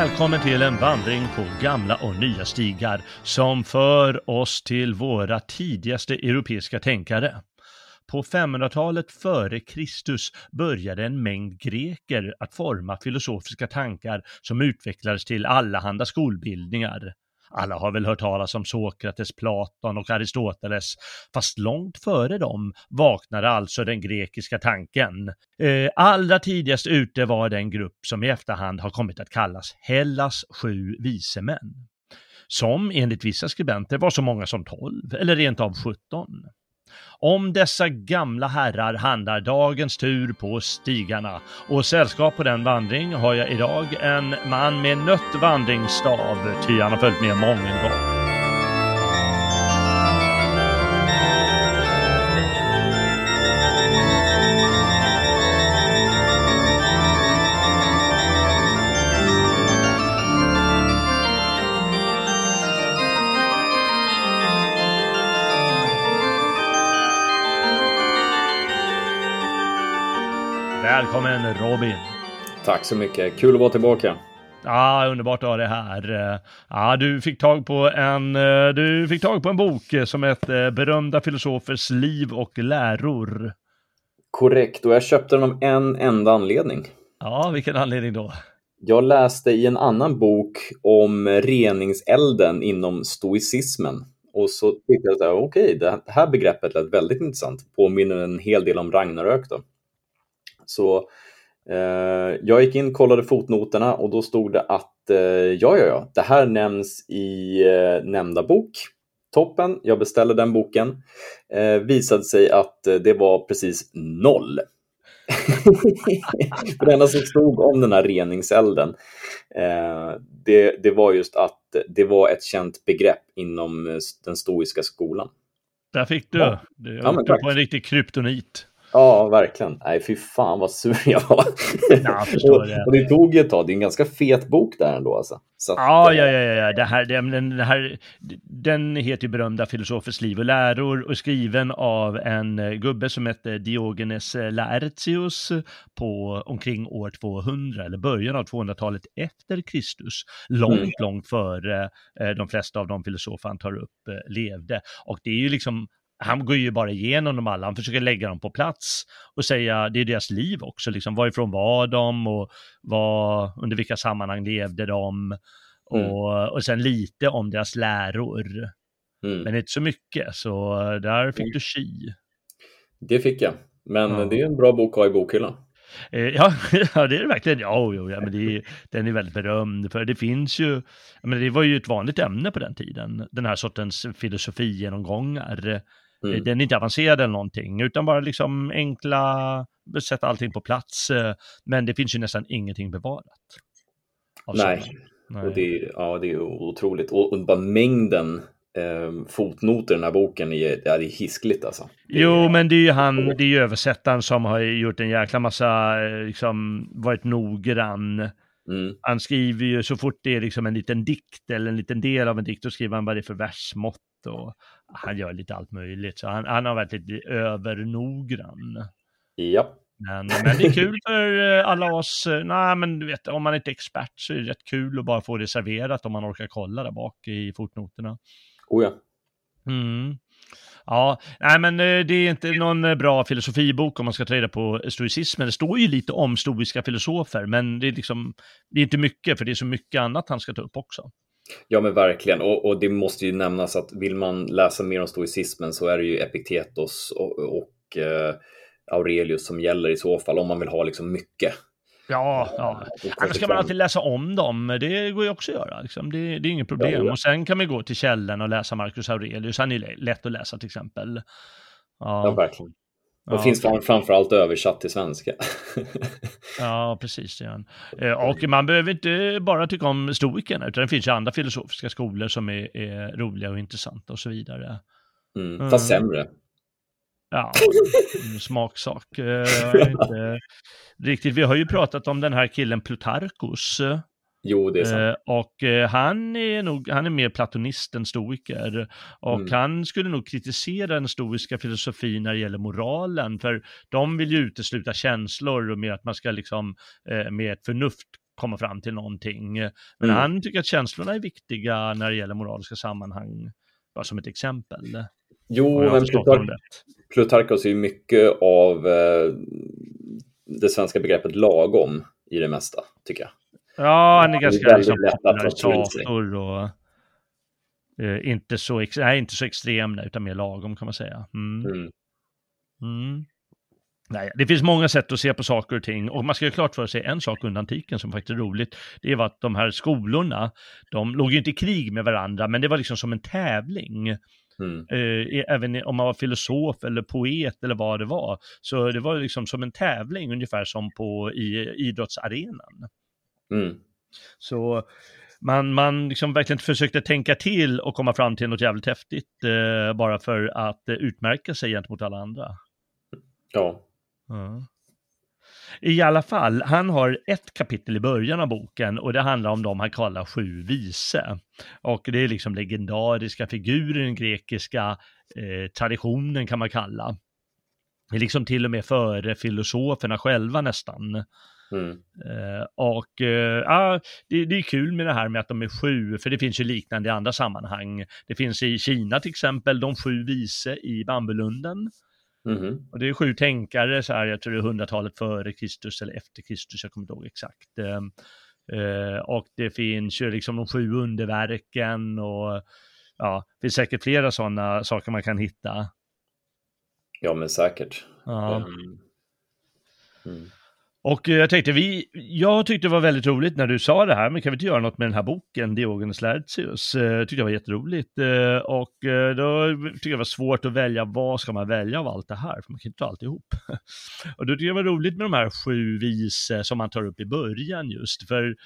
Välkommen till en vandring på gamla och nya stigar som för oss till våra tidigaste europeiska tänkare. På 500-talet före Kristus började en mängd greker att forma filosofiska tankar som utvecklades till allehanda skolbildningar. Alla har väl hört talas om Sokrates, Platon och Aristoteles, fast långt före dem vaknade alltså den grekiska tanken. Eh, allra tidigast ute var den grupp som i efterhand har kommit att kallas Hellas sju vise män. Som enligt vissa skribenter var så många som 12 eller rent av 17. Om dessa gamla herrar handlar dagens tur på stigarna och sällskap på den vandring har jag idag en man med nött vandringsstav, ty han har följt med många gånger. Välkommen Robin! Tack så mycket, kul att vara tillbaka. Ja, underbart att ha dig här. Ja, du fick tag på en, du fick tag på en bok som heter Berömda filosofers liv och läror. Korrekt, och jag köpte den av en enda anledning. Ja, vilken anledning då? Jag läste i en annan bok om reningselden inom stoicismen. Och så tyckte jag att okej, okay, det här begreppet lät väldigt intressant. Påminner en hel del om Ragnarök då. Så eh, jag gick in, kollade fotnoterna och då stod det att eh, ja, ja, ja, det här nämns i eh, nämnda bok. Toppen, jag beställde den boken. Eh, visade sig att det var precis noll. det enda som stod om den här reningselden, eh, det, det var just att det var ett känt begrepp inom den stoiska skolan. Där fick du. Ja. Du ja, på en riktig kryptonit. Ja, verkligen. Nej, fy fan vad sur jag var. Ja, jag det. och det tog ett tag. Det är en ganska fet bok där ändå. Alltså. Att, ja, ja, ja, ja. Det här, den, den, här, den heter ju Berömda filosofers liv och läror och skriven av en eh, gubbe som hette Diogenes Laertius på omkring år 200 eller början av 200-talet efter Kristus. Långt, mm. långt före eh, de flesta av de filosofer han tar upp eh, levde. Och det är ju liksom han går ju bara igenom dem alla, han försöker lägga dem på plats och säga, det är deras liv också, liksom varifrån var de och var, under vilka sammanhang levde de mm. och, och sen lite om deras läror. Mm. Men inte så mycket, så där fick mm. du chi. Det fick jag, men ja. det är en bra bok att ha i bokhyllan. Eh, ja, ja, det är det verkligen. Ja, jo, ja men det är, den är väldigt berömd. För det finns ju, men det var ju ett vanligt ämne på den tiden, den här sortens filosofigenomgångar. Mm. Den är inte avancerad eller någonting, utan bara liksom enkla, sätta allting på plats. Eh, men det finns ju nästan ingenting bevarat. Nej. Nej. Och det, är, ja, det är otroligt. Och, och bara mängden eh, fotnoter i den här boken är, ja, det är hiskligt alltså. Det jo, men det är ju han, det är ju översättaren som har gjort en jäkla massa, eh, liksom varit noggrann. Mm. Han skriver ju så fort det är liksom en liten dikt eller en liten del av en dikt, då skriver han vad det är för versmått och han gör lite allt möjligt. Så han, han har varit lite övernoggrann. Ja. Men, men det är kul för eh, alla oss, eh, nej men du vet om man inte är expert så är det rätt kul att bara få det serverat om man orkar kolla där bak i fotnoterna. Oh ja. Mm. Ja, nej men eh, det är inte någon bra filosofibok om man ska ta reda på stoicismen. Det står ju lite om stoiska filosofer, men det är liksom, det är inte mycket, för det är så mycket annat han ska ta upp också. Ja men verkligen, och, och, det måste ju nämnas att vill man läsa mer om stoicismen så är det ju Epiktetos och, och eh, Aurelius som gäller i så fall, om man vill ha liksom mycket. Ja, ja. annars ska man alltid läsa om dem. Det går ju också att göra. Liksom. Det, det, är inget problem. Ja, ja. Och sen kan man gå till källan och läsa Marcus Aurelius. Han är lätt att läsa till exempel. Ja, ja verkligen. Och ja. finns framförallt översatt till svenska. ja, precis. Ja. Eh, och man behöver inte bara tycka om stoikerna, utan det finns ju andra filosofiska skolor som är, är roliga och intressanta och så vidare. Mm, mm. fast mm. sämre. Ja, smaksak. Eh, inte riktigt. Vi har ju pratat om den här killen Plutarkos Jo, det är sant. Eh, och eh, han är nog, han är mer platonist än stoiker. Och mm. han skulle nog kritisera den stoiska filosofin när det gäller moralen, för de vill ju utesluta känslor och mer att man ska liksom eh, med ett förnuft komma fram till någonting. Men Mm. han tycker att känslorna är viktiga när det gäller moraliska sammanhang, bara som ett exempel. Jo, men Plutark. Plutarkos är ju mycket av eh, det svenska begreppet lagom i det mesta, tycker jag. Ja, han är ganska liksom, popularisator och eh, inte, så ex- nej, inte så extrem, utan mer lagom kan man säga. Mm. Mm. Mm. Nej, det finns många sätt att se på saker och ting och man ska ju klart för sig en sak under antiken som faktiskt är roligt. Det var att de här skolorna, de låg ju inte i krig med varandra, men det var liksom som en tävling. Mm. Eh, även om man var filosof eller poet eller vad det var. Så det var liksom som en tävling ungefär som på i idrottsarenan. Mm. Så man, man liksom verkligen försökte tänka till och komma fram till något jävligt häftigt eh, bara för att eh, utmärka sig gentemot alla andra. Ja. Ja. I alla fall, han har ett kapitel i början av boken och det handlar om de han kallar sju vise. Och det är liksom legendariska figurer i den grekiska eh, traditionen kan man kalla. Det är liksom till och med före filosoferna själva nästan. Mm. Eh, och ja, det, det är kul med det här med att de är sju, för det finns ju liknande i andra sammanhang. Det finns i Kina till exempel de sju vise i Bambulunden. Mhm. Och det är sju tänkare, så här, jag tror det är hundratalet före Kristus eller efter Kristus, jag kommer inte ihåg exakt. Eh, och det finns ju liksom de sju underverken och ja, det finns säkert flera sådana saker man kan hitta. Ja, men säkert. Ja. Mm. Och eh, jag tänkte, vi, jag tyckte det var väldigt roligt när du sa det här, men kan vi inte göra något med den här boken, Diogenes Laertius? Eh, jag tyckte det var jätteroligt. Eh, och då tyckte jag det var svårt att välja, vad ska man välja av allt det här? För man kan inte ta alltihop. Och då tyckte jag det var roligt med de här sju vise som man tar upp i början just, för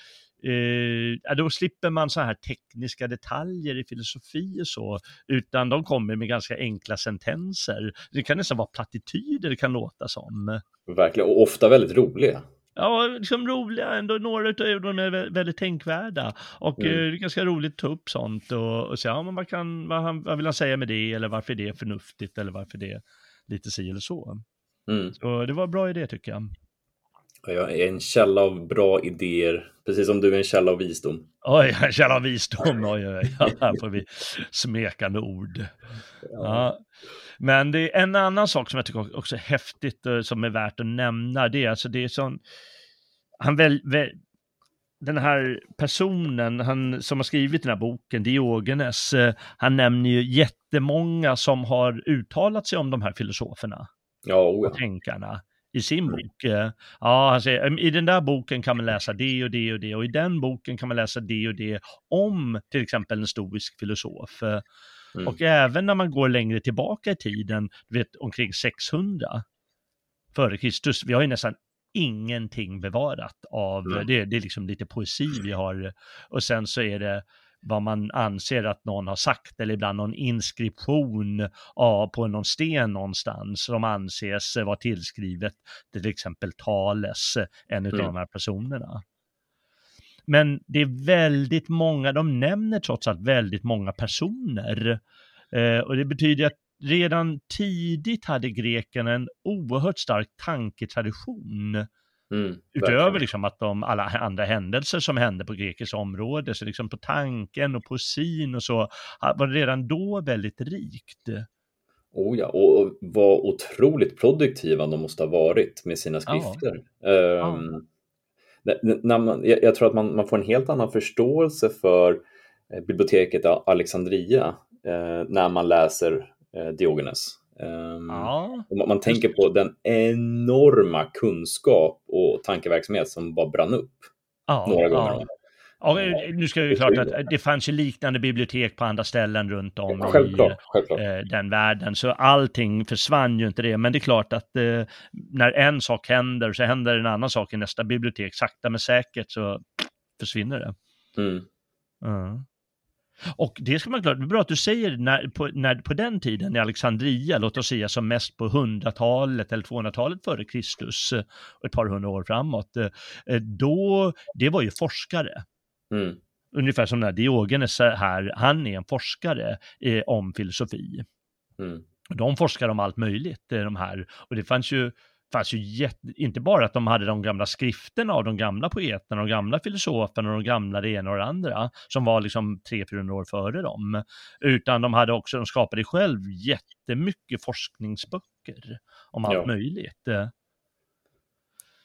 Eh, då slipper man så här tekniska detaljer i filosofi och så, utan de kommer med ganska enkla sentenser. Det kan nästan vara plattityder det kan låta som. Verkligen, och ofta väldigt roliga. Ja, liksom roliga ändå. Några av dem är vä- väldigt tänkvärda. Och Mm. eh, det är ganska roligt att ta upp sånt och, och säga, ja, men vad, kan, vad, han, vad vill han säga med det? Eller varför är det förnuftigt? Eller varför är det lite si eller så? Mm. Så det var en bra idé tycker jag. Jag är en källa av bra idéer, precis som du är en källa av visdom. Oj, en källa av visdom. Oj, oj, oj. Här får vi smekande ord. Ja. Men det är en annan sak som jag tycker också är häftigt och som är värt att nämna. Det är alltså det är sån, han väl, väl den här personen han, som har skrivit den här boken, Diogenes, eh, han nämner ju jättemånga som har uttalat sig om de här filosoferna Ja, oh och tänkarna i sin bok. Eh, Ja, han säger, "Em, i den där boken kan man läsa det och det och det och i den boken kan man läsa det och det om till exempel en stoisk filosof. Mm. Och även när man går längre tillbaka i tiden, du vet omkring 600 före Kristus, vi har ju nästan ingenting bevarat av, Mm. det, det är liksom lite poesi vi har, och sen så är det vad man anser att någon har sagt eller ibland någon inskription ja, på någon sten någonstans som anses vara tillskrivet till exempel Thales, en av Mm. de här personerna. Men det är väldigt många, de nämner trots allt väldigt många personer. Eh, och det betyder att redan tidigt hade grekerna en oerhört stark tanketradition. Mm, Utöver liksom att de, alla andra händelser som hände på grekiskt område, så liksom på tanken och poesin och så, var det redan då väldigt rikt. Oh ja, och vad otroligt produktiva de måste ha varit med sina Ja. skrifter. Ehm, när- när man, jag, jag tror att man, man får en helt annan förståelse för eh, biblioteket Alexandria eh, när man läser eh, Diogenes. Ehm, Ja, man, man tänker på den enorma kunskap och tankeverksamhet som bara brann upp ja, några gånger. Ja, nu ska vi klart att det fanns ju liknande bibliotek på andra ställen runt om i Självklart, självklart. eh, den världen, så allting försvann ju inte det. Men det är klart att eh, när en sak händer så händer en annan sak i nästa bibliotek. Sakta men säkert så försvinner det. Mm. Och det ska man klart, det är bra att du säger när, på, när, på den tiden i Alexandria, låt oss säga som mest på 100-talet eller 200-talet före Kristus, eh, ett par hundra år framåt, eh, då, det var ju forskare. Mm. Ungefär som den här Diogenes här, han är en forskare eh, om filosofi. Mm. De forskar om allt möjligt, eh, de här. Och det fanns ju fanns ju jätte, inte bara att de hade de gamla skrifterna av de gamla poeterna, de gamla filosoferna och de gamla det ena och det andra, som var liksom 300-400 år före dem, utan de hade också, de skapade själv jättemycket forskningsböcker om allt ja. möjligt.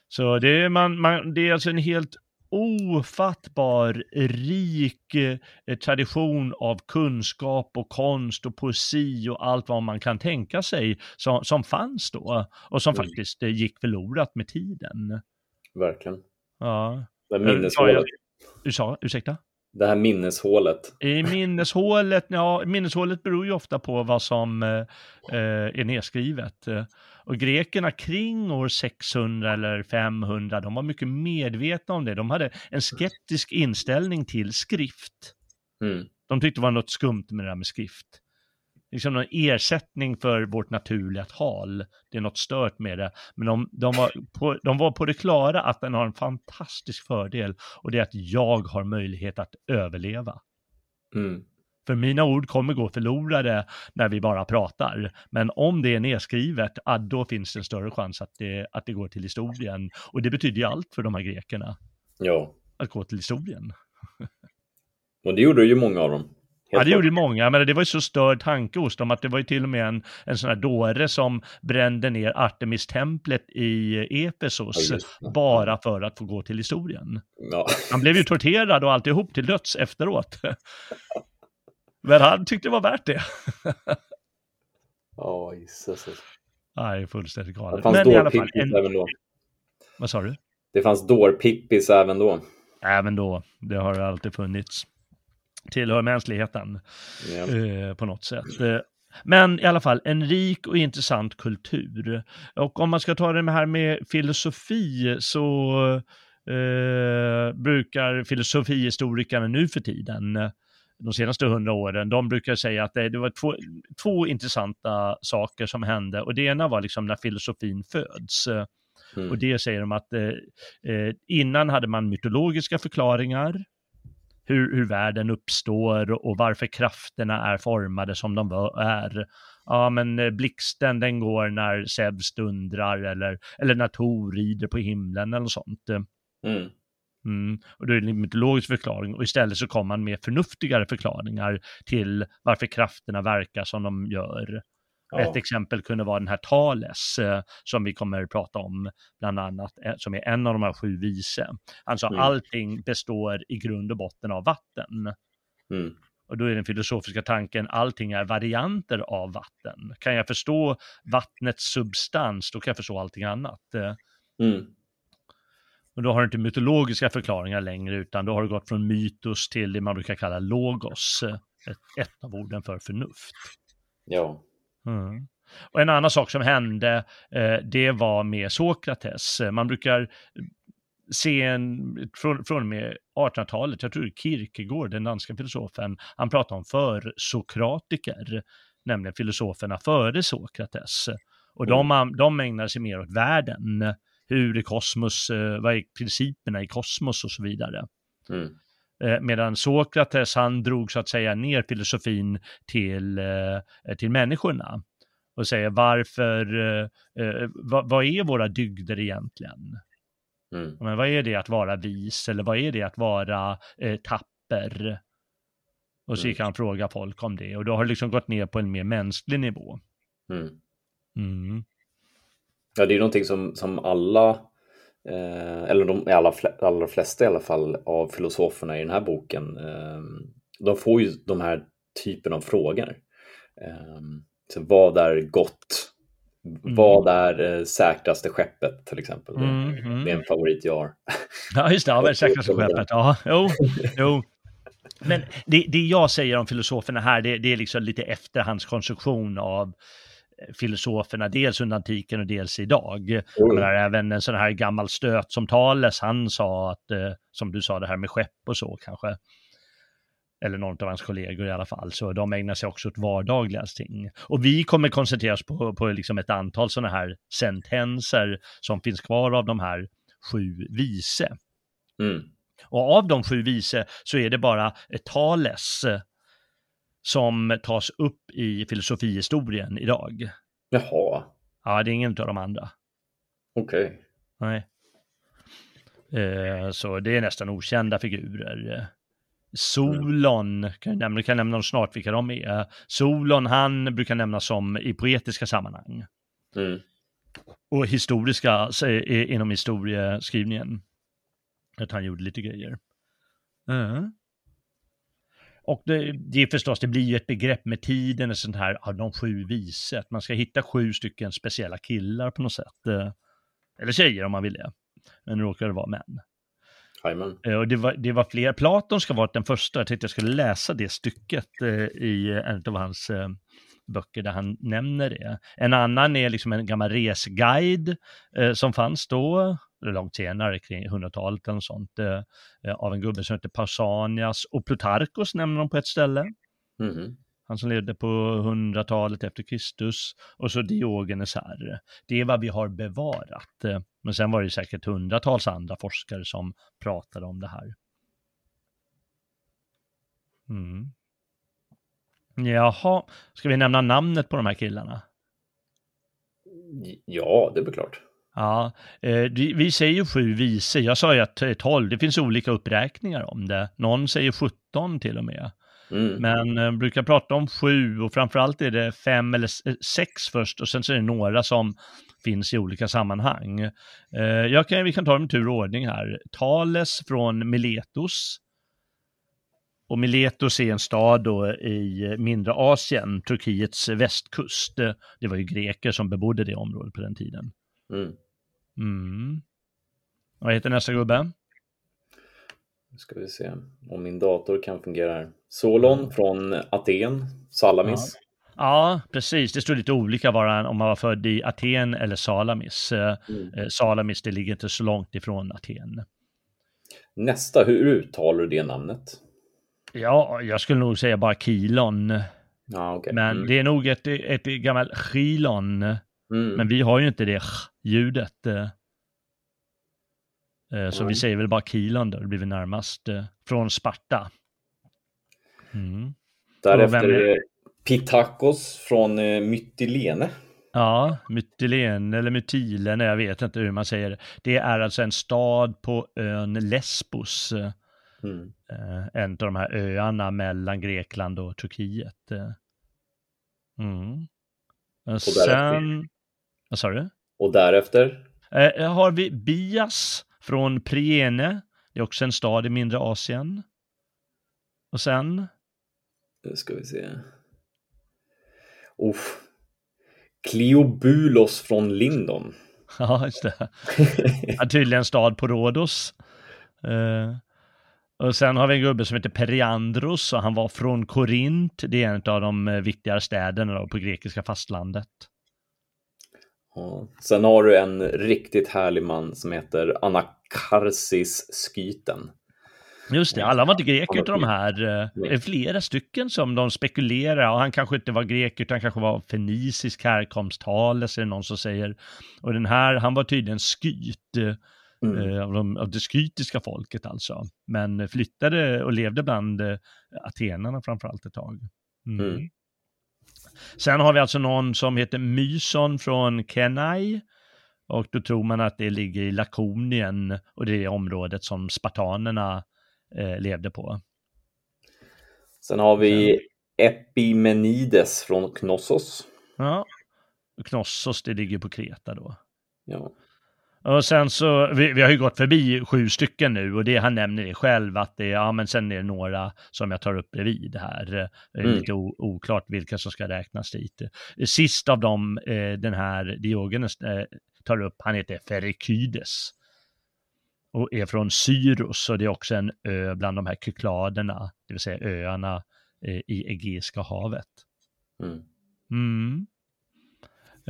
Så det är, man, man, det är alltså en helt ofattbar rik eh, tradition av kunskap och konst och poesi och allt vad man kan tänka sig som, som fanns då och som mm. faktiskt eh, gick förlorat med tiden. Verkligen. Ja. Det minneshålet. Ursa, ursäkta? Det här minneshålet. I minneshålet, ja, minneshålet beror ju ofta på vad som eh, eh är nedskrivet. Och grekerna kring år 600 eller 500, de var mycket medvetna om det. De hade en skeptisk inställning till skrift. Mm. De tyckte det var något skumt med det där med skrift. Liksom någon ersättning för vårt naturliga tal. Det är något stört med det. Men de, de, var, på, de var på det klara att den har en fantastisk fördel och det är att jag har möjlighet att överleva. Mm. För mina ord kommer gå förlorade när vi bara pratar. Men om det är nedskrivet, då finns det en större chans att det, att det går till historien. Och det betyder ju allt för de här grekerna. Ja. Att gå till historien. Och det gjorde ju många av dem. Ja, det gjorde många, men det var ju så störd tanke hos dem att det var ju till och med en, en sån här dåre som brände ner Artemis-templet i Efesos ja, bara för att få gå till historien. Ja. Han blev ju torterad och alltihop till döds efteråt. Men han tyckte det var värt det. Ja, gisses. Nej, fullständigt galet. Det fanns Men i alla fall, en... även då. Vad sa du? Det fanns dårpippis även då. Även då. Det har alltid funnits. Tillhör mänskligheten eh, på något sätt. Eh, men i alla fall en rik och intressant kultur. Och om man ska ta det här med filosofi så eh, brukar filosofihistorikerna nu för tiden de senaste hundra åren, de brukar säga att det, det var två, två intressanta saker som hände och det ena var liksom när filosofin föds. Mm. Och det säger de att eh, eh, innan hade man mytologiska förklaringar, hur, hur världen uppstår och varför krafterna är formade som de är. Ja, men eh, blixten den går när Zeus dundrar eller, eller när Tor rider på himlen eller sånt. Mm. Mm. Och då är det en mytologisk förklaring och istället så kommer man med förnuftigare förklaringar till varför krafterna verkar som de gör. Ja. Ett exempel kunde vara den här Thales eh, som vi kommer att prata om, bland annat, eh, som är en av de här sju vise. Alltså mm. allting består i grund och botten av vatten. Mm. Och då är den filosofiska tanken, allting är varianter av vatten. Kan jag förstå vattnets substans, då kan jag förstå allting annat. Mm. Och då har du inte mytologiska förklaringar längre, utan då har du gått från mytos till det man brukar kalla logos, ett, ett av orden för förnuft. Ja. Mm. Och en annan sak som hände, eh, det var med Sokrates. Man brukar se en, från, från och med 1800-talet, jag tror Kierkegaard, den danska filosofen, han pratar om för-sokratiker, nämligen filosoferna före Sokrates. Och de, de ägnar sig mer åt världen, hur är kosmos, eh, vad är principerna i kosmos och så vidare. Mm. Eh, medan Sokrates, han drog så att säga ner filosofin till, eh, till människorna och säger varför, vad, vad är våra dygder egentligen? Mm. Men vad är det att vara vis eller vad är det att vara eh, tapper? Och så gick mm. han fråga folk om det och då har det liksom gått ner på en mer mänsklig nivå. Mm. Mm. Ja, det är ju någonting som, som alla, eh, eller de allra, allra flesta i alla fall, av filosoferna i den här boken, eh, de får ju de här typen av frågor. Eh, så vad är gott? Mm. Vad är eh, säkraste skeppet till exempel? Mm, mm. Det är en favorit jag har. Ja, just det. Ja, säkraste skeppet. Ja, jo, jo. Men det, det jag säger om filosoferna här, det, det är liksom lite efterhandskonstruktion av filosoferna, dels under antiken och dels idag. Mm. Men även en sån här gammal stöt som Thales, han sa att, eh, som du sa, det här med skepp och så kanske. Eller någon av hans kollegor i alla fall, så de ägnar sig också åt vardagliga ting. Och vi kommer koncentrera oss på, på liksom ett antal sådana här sentenser som finns kvar av de här sju vise. Mm. Och av de sju vise så är det bara Thales som tas upp i filosofihistorien idag. Jaha. Ja, det är ingen av de andra. Okej. Okay. Nej. Eh, så det är nästan okända figurer. Solon, kan jag nämna, kan nämna dem snart vilka de är. Solon, han brukar nämnas som i poetiska sammanhang. Mm. Och historiska, inom historieskrivningen. Att han gjorde lite grejer. Mm. Och det, det är förstås, det blir ju ett begrepp med tiden, och sånt här, ja, de sju vise, att man ska hitta sju stycken speciella killar på något sätt. Eh, eller tjejer om man vill det. Men nu råkar det vara män. Amen. Eh, och det var, det var fler, Platon ska vara den första, jag tänkte jag skulle läsa det stycket eh, i en av hans böcker där han nämner det. En annan är liksom en gammal resguide som fanns då, långt senare, kring 100-talet eller sånt, eh, eh, av en gubbe som heter Pausanias och Plutarkos nämner de på ett ställe. Mm. Han som levde på 100-talet efter Kristus och så Diogenes här. Det är vad vi har bevarat. Eh, men sen var det säkert hundratals andra forskare som pratade om det här. Mm. Jaha, ska vi nämna namnet på de här killarna? Ja, det är väl klart. Ja, eh, vi säger ju sju vise. Jag sa ju att tolv. Det finns olika uppräkningar om det. Någon säger 17 till och med. Mm. Men eh, brukar prata om sju och framförallt är det fem eller eh, sex först och sen så är det några som finns i olika sammanhang. Eh, jag kan, vi kan ta dem i tur och ordning här. Tales från Miletos. Och Miletos är en stad då i mindre Asien, Turkiets västkust. Det var ju greker som bebodde det området på den tiden. Mm. Mm. Vad heter nästa gubbe? Nu ska vi se om min dator kan fungera här. Solon från Aten, Salamis. Ja. Ja, precis. Det står lite olika var om man var född i Aten eller Salamis. Eh, mm. Eh, Salamis, det ligger inte så långt ifrån Aten. Nästa, hur uttalar du det namnet? Ja, jag skulle nog säga bara Kilon. Ja, okay. Men mm. det är nog ett, ett gammalt Chilon. Mm. Men vi har ju inte det ljudet. Eh, eh, så mm. vi säger väl bara Kilon då, det blir vi närmast eh, från Sparta. Mm. Därefter är Pitakos från eh, Mytilene. Ja, Mytilene eller Mytilene, jag vet inte hur man säger det. Det är alltså en stad på ön Lesbos. Mm. En av de här öarna mellan Grekland och Turkiet. Mm. Sen, vad sa du? Och därefter? Eh, har vi Bias från Priene. Det är också en stad i mindre Asien. Och sen? Nu ska vi se. Uff. Kleobulos från Lindon. Ja, just det. Ja, tydligen en stad på Rhodos. Uh, och sen har vi en gubbe som heter Periandros och han var från Korint. Det är en av de eh, viktigare städerna på grekiska fastlandet. Sen har du en riktigt härlig man som heter Anakarsis Skyten. Just det, alla var inte greker utav de här. Det är flera stycken som de spekulerar och han kanske inte var grek utan kanske var fenisisk härkomst, Thales är det någon som säger. Och den här, han var tydligen skyt. Mm. Eh, av, de, av det skytiska folket alltså. Men flyttade och levde bland eh, atenarna framförallt ett tag. Mm. Mm. Sen har vi alltså någon som heter Myson från Kenai. Och då tror man att det ligger i Lakonien och det är området som spartanerna eh, levde på. Sen har vi Epimenides från Knossos. Ja, Knossos det ligger på Kreta då. Ja. Och sen så, vi, vi, har ju gått förbi sju stycken nu och det han nämner det själv att det, ja men sen är det några som jag tar upp bredvid här. Det är mm. lite o, oklart vilka som ska räknas dit. Sist av dem, eh, den här Diogenes eh, tar upp, han heter Ferikydes. Och är från Syros och det är också en ö bland de här Kykladerna, det vill säga öarna eh, i Egeiska havet. Mm. Mm.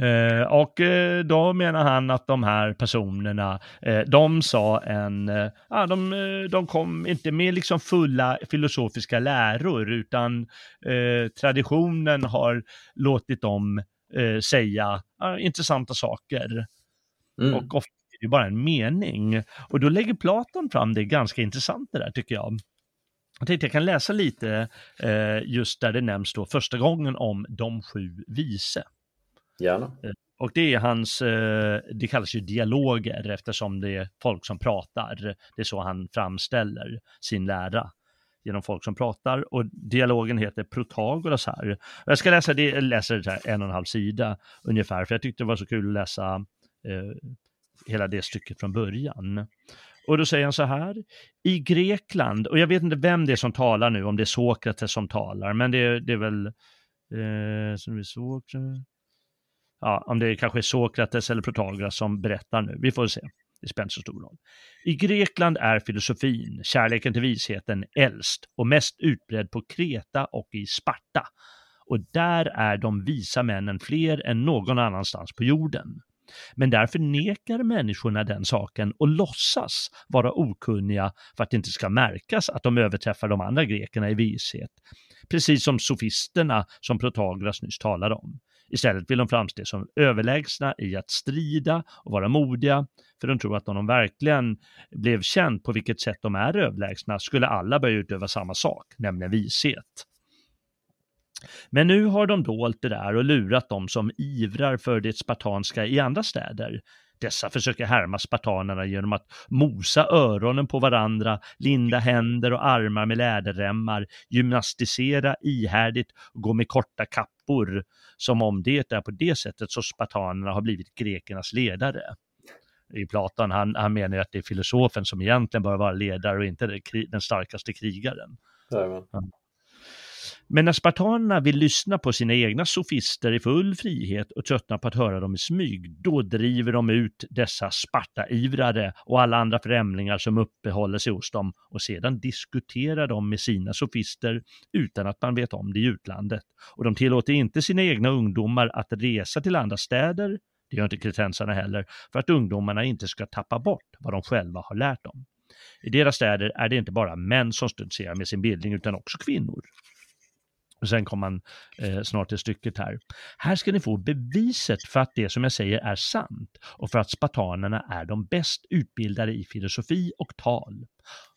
Eh, och eh, då menar han att de här personerna, eh, de sa en, ja, de, de kom inte med liksom fulla filosofiska läror, utan traditionen har låtit dem säga intressanta saker. Mm. Och ofta är det bara en mening. Och då lägger Platon fram det ganska intressant det där tycker jag. Jag tänkte jag kan läsa lite just där det nämns då första gången om de sju vise. Gärna. Eh, och det är hans, eh, det kallas ju dialoger eftersom det är folk som pratar. Det är så han framställer sin lära genom folk som pratar och dialogen heter Protagoras här. Jag ska läsa det, jag läser det här en och en halv sida ungefär, för jag tyckte det var så kul att läsa eh, hela det stycket från början. Och då säger han så här, i Grekland, och jag vet inte vem det är som talar nu, om det är Sokrates som talar, men det, det är väl, eh, som vi såg, ja, om det kanske är Sokrates eller Protagoras som berättar nu, vi får se. Det spelar inte så stor roll. I Grekland är filosofin, kärleken till visheten, äldst och mest utbredd på Kreta och i Sparta. Och där är de visa männen fler än någon annanstans på jorden. Men där förnekar människorna den saken och låtsas vara okunniga för att det inte ska märkas att de överträffar de andra grekerna i vishet. Precis som sofisterna som Protagoras nyss talade om. Istället vill de framstå som överlägsna i att strida och vara modiga, för de tror att om de verkligen blev känt på vilket sätt de är överlägsna skulle alla börja utöva samma sak, nämligen vishet. Men nu har de dolt det där och lurat dem som ivrar för det spartanska i andra städer. Dessa försöker härma spartanerna genom att mosa öronen på varandra, linda händer och armar med läderremmar, gymnastisera ihärdigt och gå med korta kappor, som om det är på det sättet så spartanerna har blivit grekernas ledare. I Platon, han, han menar att det är filosofen som egentligen bör vara ledare och inte den starkaste krigaren. Ja. Men när spartanerna vill lyssna på sina egna sofister i full frihet och tröttnar på att höra dem i smyg, då driver de ut dessa Sparta-ivrare och alla andra främlingar som uppehåller sig hos dem och sedan diskuterar de med sina sofister utan att man vet om det i utlandet. Och de tillåter inte sina egna ungdomar att resa till andra städer, det gör inte kretensarna heller, för att ungdomarna inte ska tappa bort vad de själva har lärt dem. I deras städer är det inte bara män som stoltserar med sin bildning utan också kvinnor. Och sen kommer man eh, snart till stycket här. Här ska ni få beviset för att det som jag säger är sant och för att spartanerna är de bäst utbildade i filosofi och tal.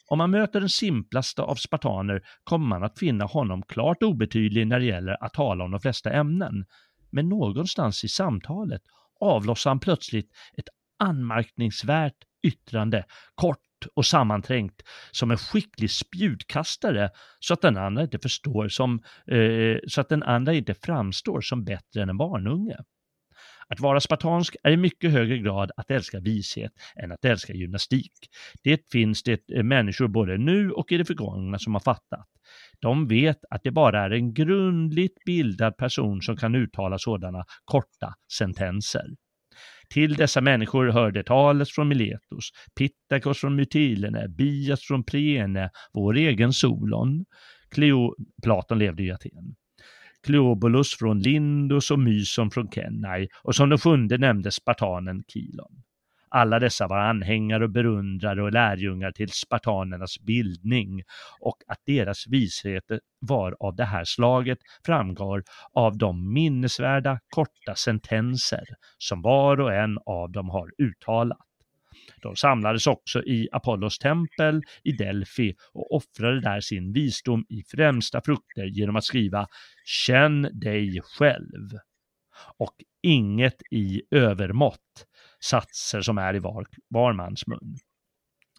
Om man möter den simplaste av spartaner kommer man att finna honom klart obetydlig när det gäller att tala om de flesta ämnen. Men någonstans i samtalet avlossar han plötsligt ett anmärkningsvärt yttrande, kort och sammanträngt som en skicklig spjutkastare så att den andra inte förstår som, eh, så att den andra inte framstår som bättre än en barnunge. Att vara spartansk är i mycket högre grad att älska vishet än att älska gymnastik. Det finns det eh, människor både nu och i det förgångna som har fattat. De vet att det bara är en grundligt bildad person som kan uttala sådana korta sentenser. Till dessa människor hörde talet från Miletos, Pittakos från Mytilene, Bias från Priene, vår egen Solon. Cleo, Platon levde i Aten. Kleobulus från Lindos och Myson från Kenai och som den sjunde nämndes spartanen Kilon. Alla dessa var anhängare och berundrare och lärjungar till spartanernas bildning och att deras vishet var av det här slaget framgår av de minnesvärda korta sentenser som var och en av dem har uttalat. De samlades också i Apollos tempel i Delphi och offrade där sin visdom i främsta frukter genom att skriva ”Känn dig själv” och inget i övermått satser som är i var, var mans mun.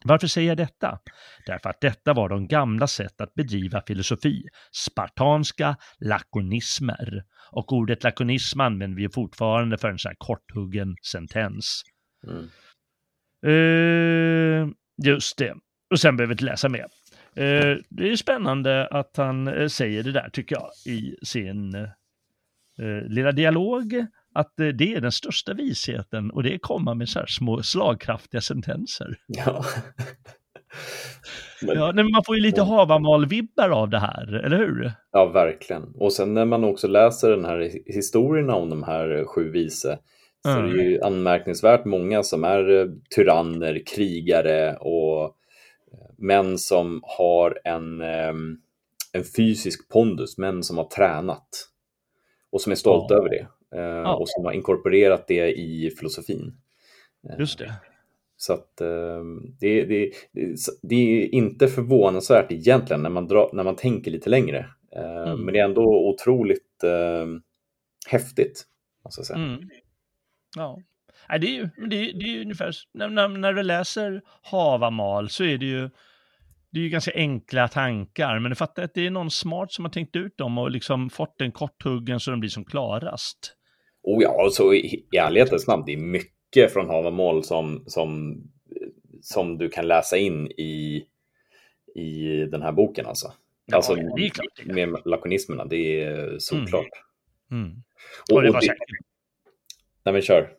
Varför säger jag detta? Därför att detta var de gamla sätt att bedriva filosofi, spartanska lakonismer. Och ordet lakonism använder vi fortfarande för en sån här korthuggen sentens. Mm. Uh, just det. Och sen behöver vi inte läsa mer. Uh, det är spännande att han uh, säger det där, tycker jag, i sin lilla dialog att eh, det är den största visheten och det komma med så här små slagkraftiga sentenser. Ja. men, ja, men man får ju lite Havamal-vibbar av det här, eller hur? Ja, verkligen. Och sen när man också läser den här historien om de här sju vise så mm. är det ju anmärkningsvärt många som är eh, tyranner, krigare och eh, män som har en, en fysisk pondus, män som har tränat och som är stolta ja. över det. Eh, ja. och som har inkorporerat det i filosofin. Eh, Just det. Så att ehm, det, det, det, är inte förvånansvärt egentligen när man, drar, när man tänker lite längre. Eh, mm. Men det är ändå otroligt eh, häftigt. Måste säga. Mm. Ja. Det är ju det är, det är ungefär, när, när, när, du läser Havamal så är det ju, det är ju ganska enkla tankar, men du fattar att det är någon smart som har tänkt ut dem och liksom fått en korthuggen så de blir som klarast. Oh ja, så i, i ärlighetens namn, det är mycket från Havamal som, som, som du kan läsa in i, i den här boken alltså. Ja, alltså det är klart. med lakonismerna, det är såklart. Mm. Mm. Och, och det var säkert... Nej men kör.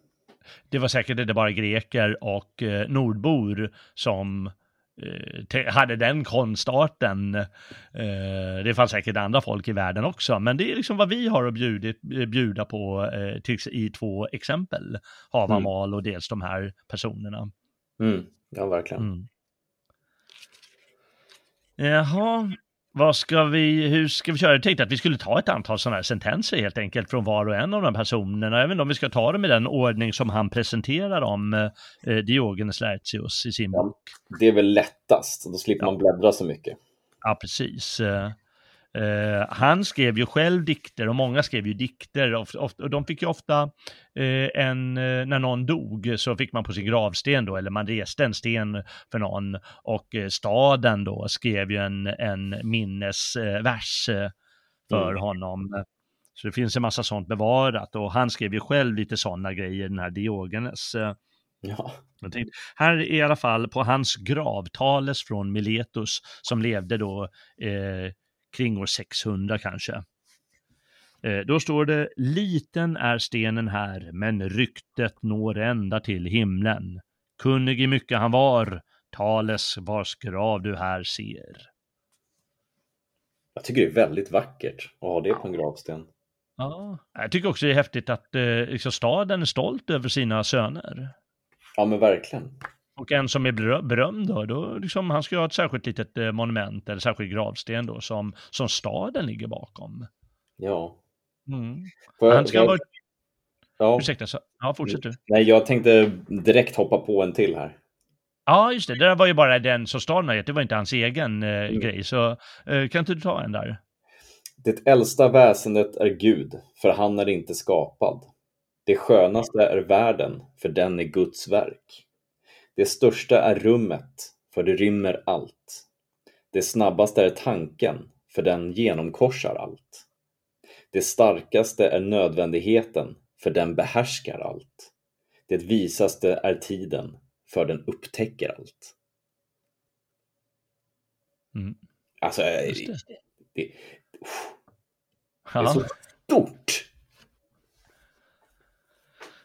Det var säkert inte bara greker och eh, nordbor som hade den konstarten. Eh, det fanns säkert andra folk i världen också, men det är liksom vad vi har att bjuda, bjuda på eh, i två exempel. Havamal mm. och dels de här personerna. Mm. Ja, verkligen. Mm. Jaha, vad ska vi, hur ska vi köra? Jag tänkte att vi skulle ta ett antal sådana här sentenser helt enkelt från var och en av de personerna. Jag vet inte om vi ska ta dem i den ordning som han presenterar om eh, Diogenes Laertius i sin bok. det är väl lättast, då slipper ja. man bläddra så mycket. Ja, precis. Eh, han skrev ju själv dikter och många skrev ju dikter och, och, och de fick ju ofta uh, en, uh, när någon dog så fick man på sin gravsten då, eller man reste en sten för någon och staden då skrev ju en, en minnesvers för mm. honom. Så det finns en massa sånt bevarat och han skrev ju själv lite sådana grejer, den här Diogenes. Ja. Tänkte, här är i alla fall på hans gravtales från Miletus som levde då eh, kring år 600 kanske. Eh, då står det, liten är stenen här, men ryktet når ända till himlen. Kunnig i mycket han var, Tales vars grav du här ser. Jag tycker det är väldigt vackert att ha det på en gravsten. Ja, jag tycker också det är häftigt att eh, liksom staden är stolt över sina söner. Ja, men verkligen. Och en som är berömd då, då liksom, han ska ha ett särskilt litet eh, monument eller särskild gravsten då som, som staden ligger bakom. Ja. Mm. Han ska jag... vara... Ja. Ursäkta, så... ja fortsätt du. Nej, jag tänkte direkt hoppa på en till här. Ja, just det. Det där var ju bara den som staden har gett, det var inte hans egen eh, mm. grej. Så eh, kan inte du ta en där? Det äldsta väsendet är Gud, för han är inte skapad. Det skönaste är världen, för den är Guds verk. Det största är rummet, för det rymmer allt. Det snabbaste är tanken, för den genomkorsar allt. Det starkaste är nödvändigheten, för den behärskar allt. Det visaste är tiden, för den upptäcker allt. Mm. Alltså, det. Det, det, det är så stort!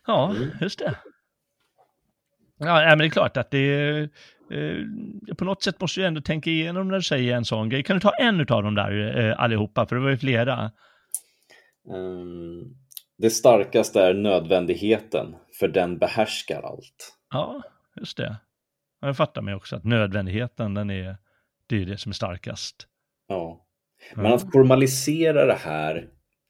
Ja, mm. just det. Ja, men det är klart att det eh, på något sätt måste du ändå tänka igenom när du säger en sån grej. Kan du ta en av dem där eh, allihopa, för det var ju flera. Um, det starkaste är nödvändigheten, för den behärskar allt. Ja, just det. Jag fattar mig också att nödvändigheten, den är, det är det som är starkast. Ja. Men att formalisera det här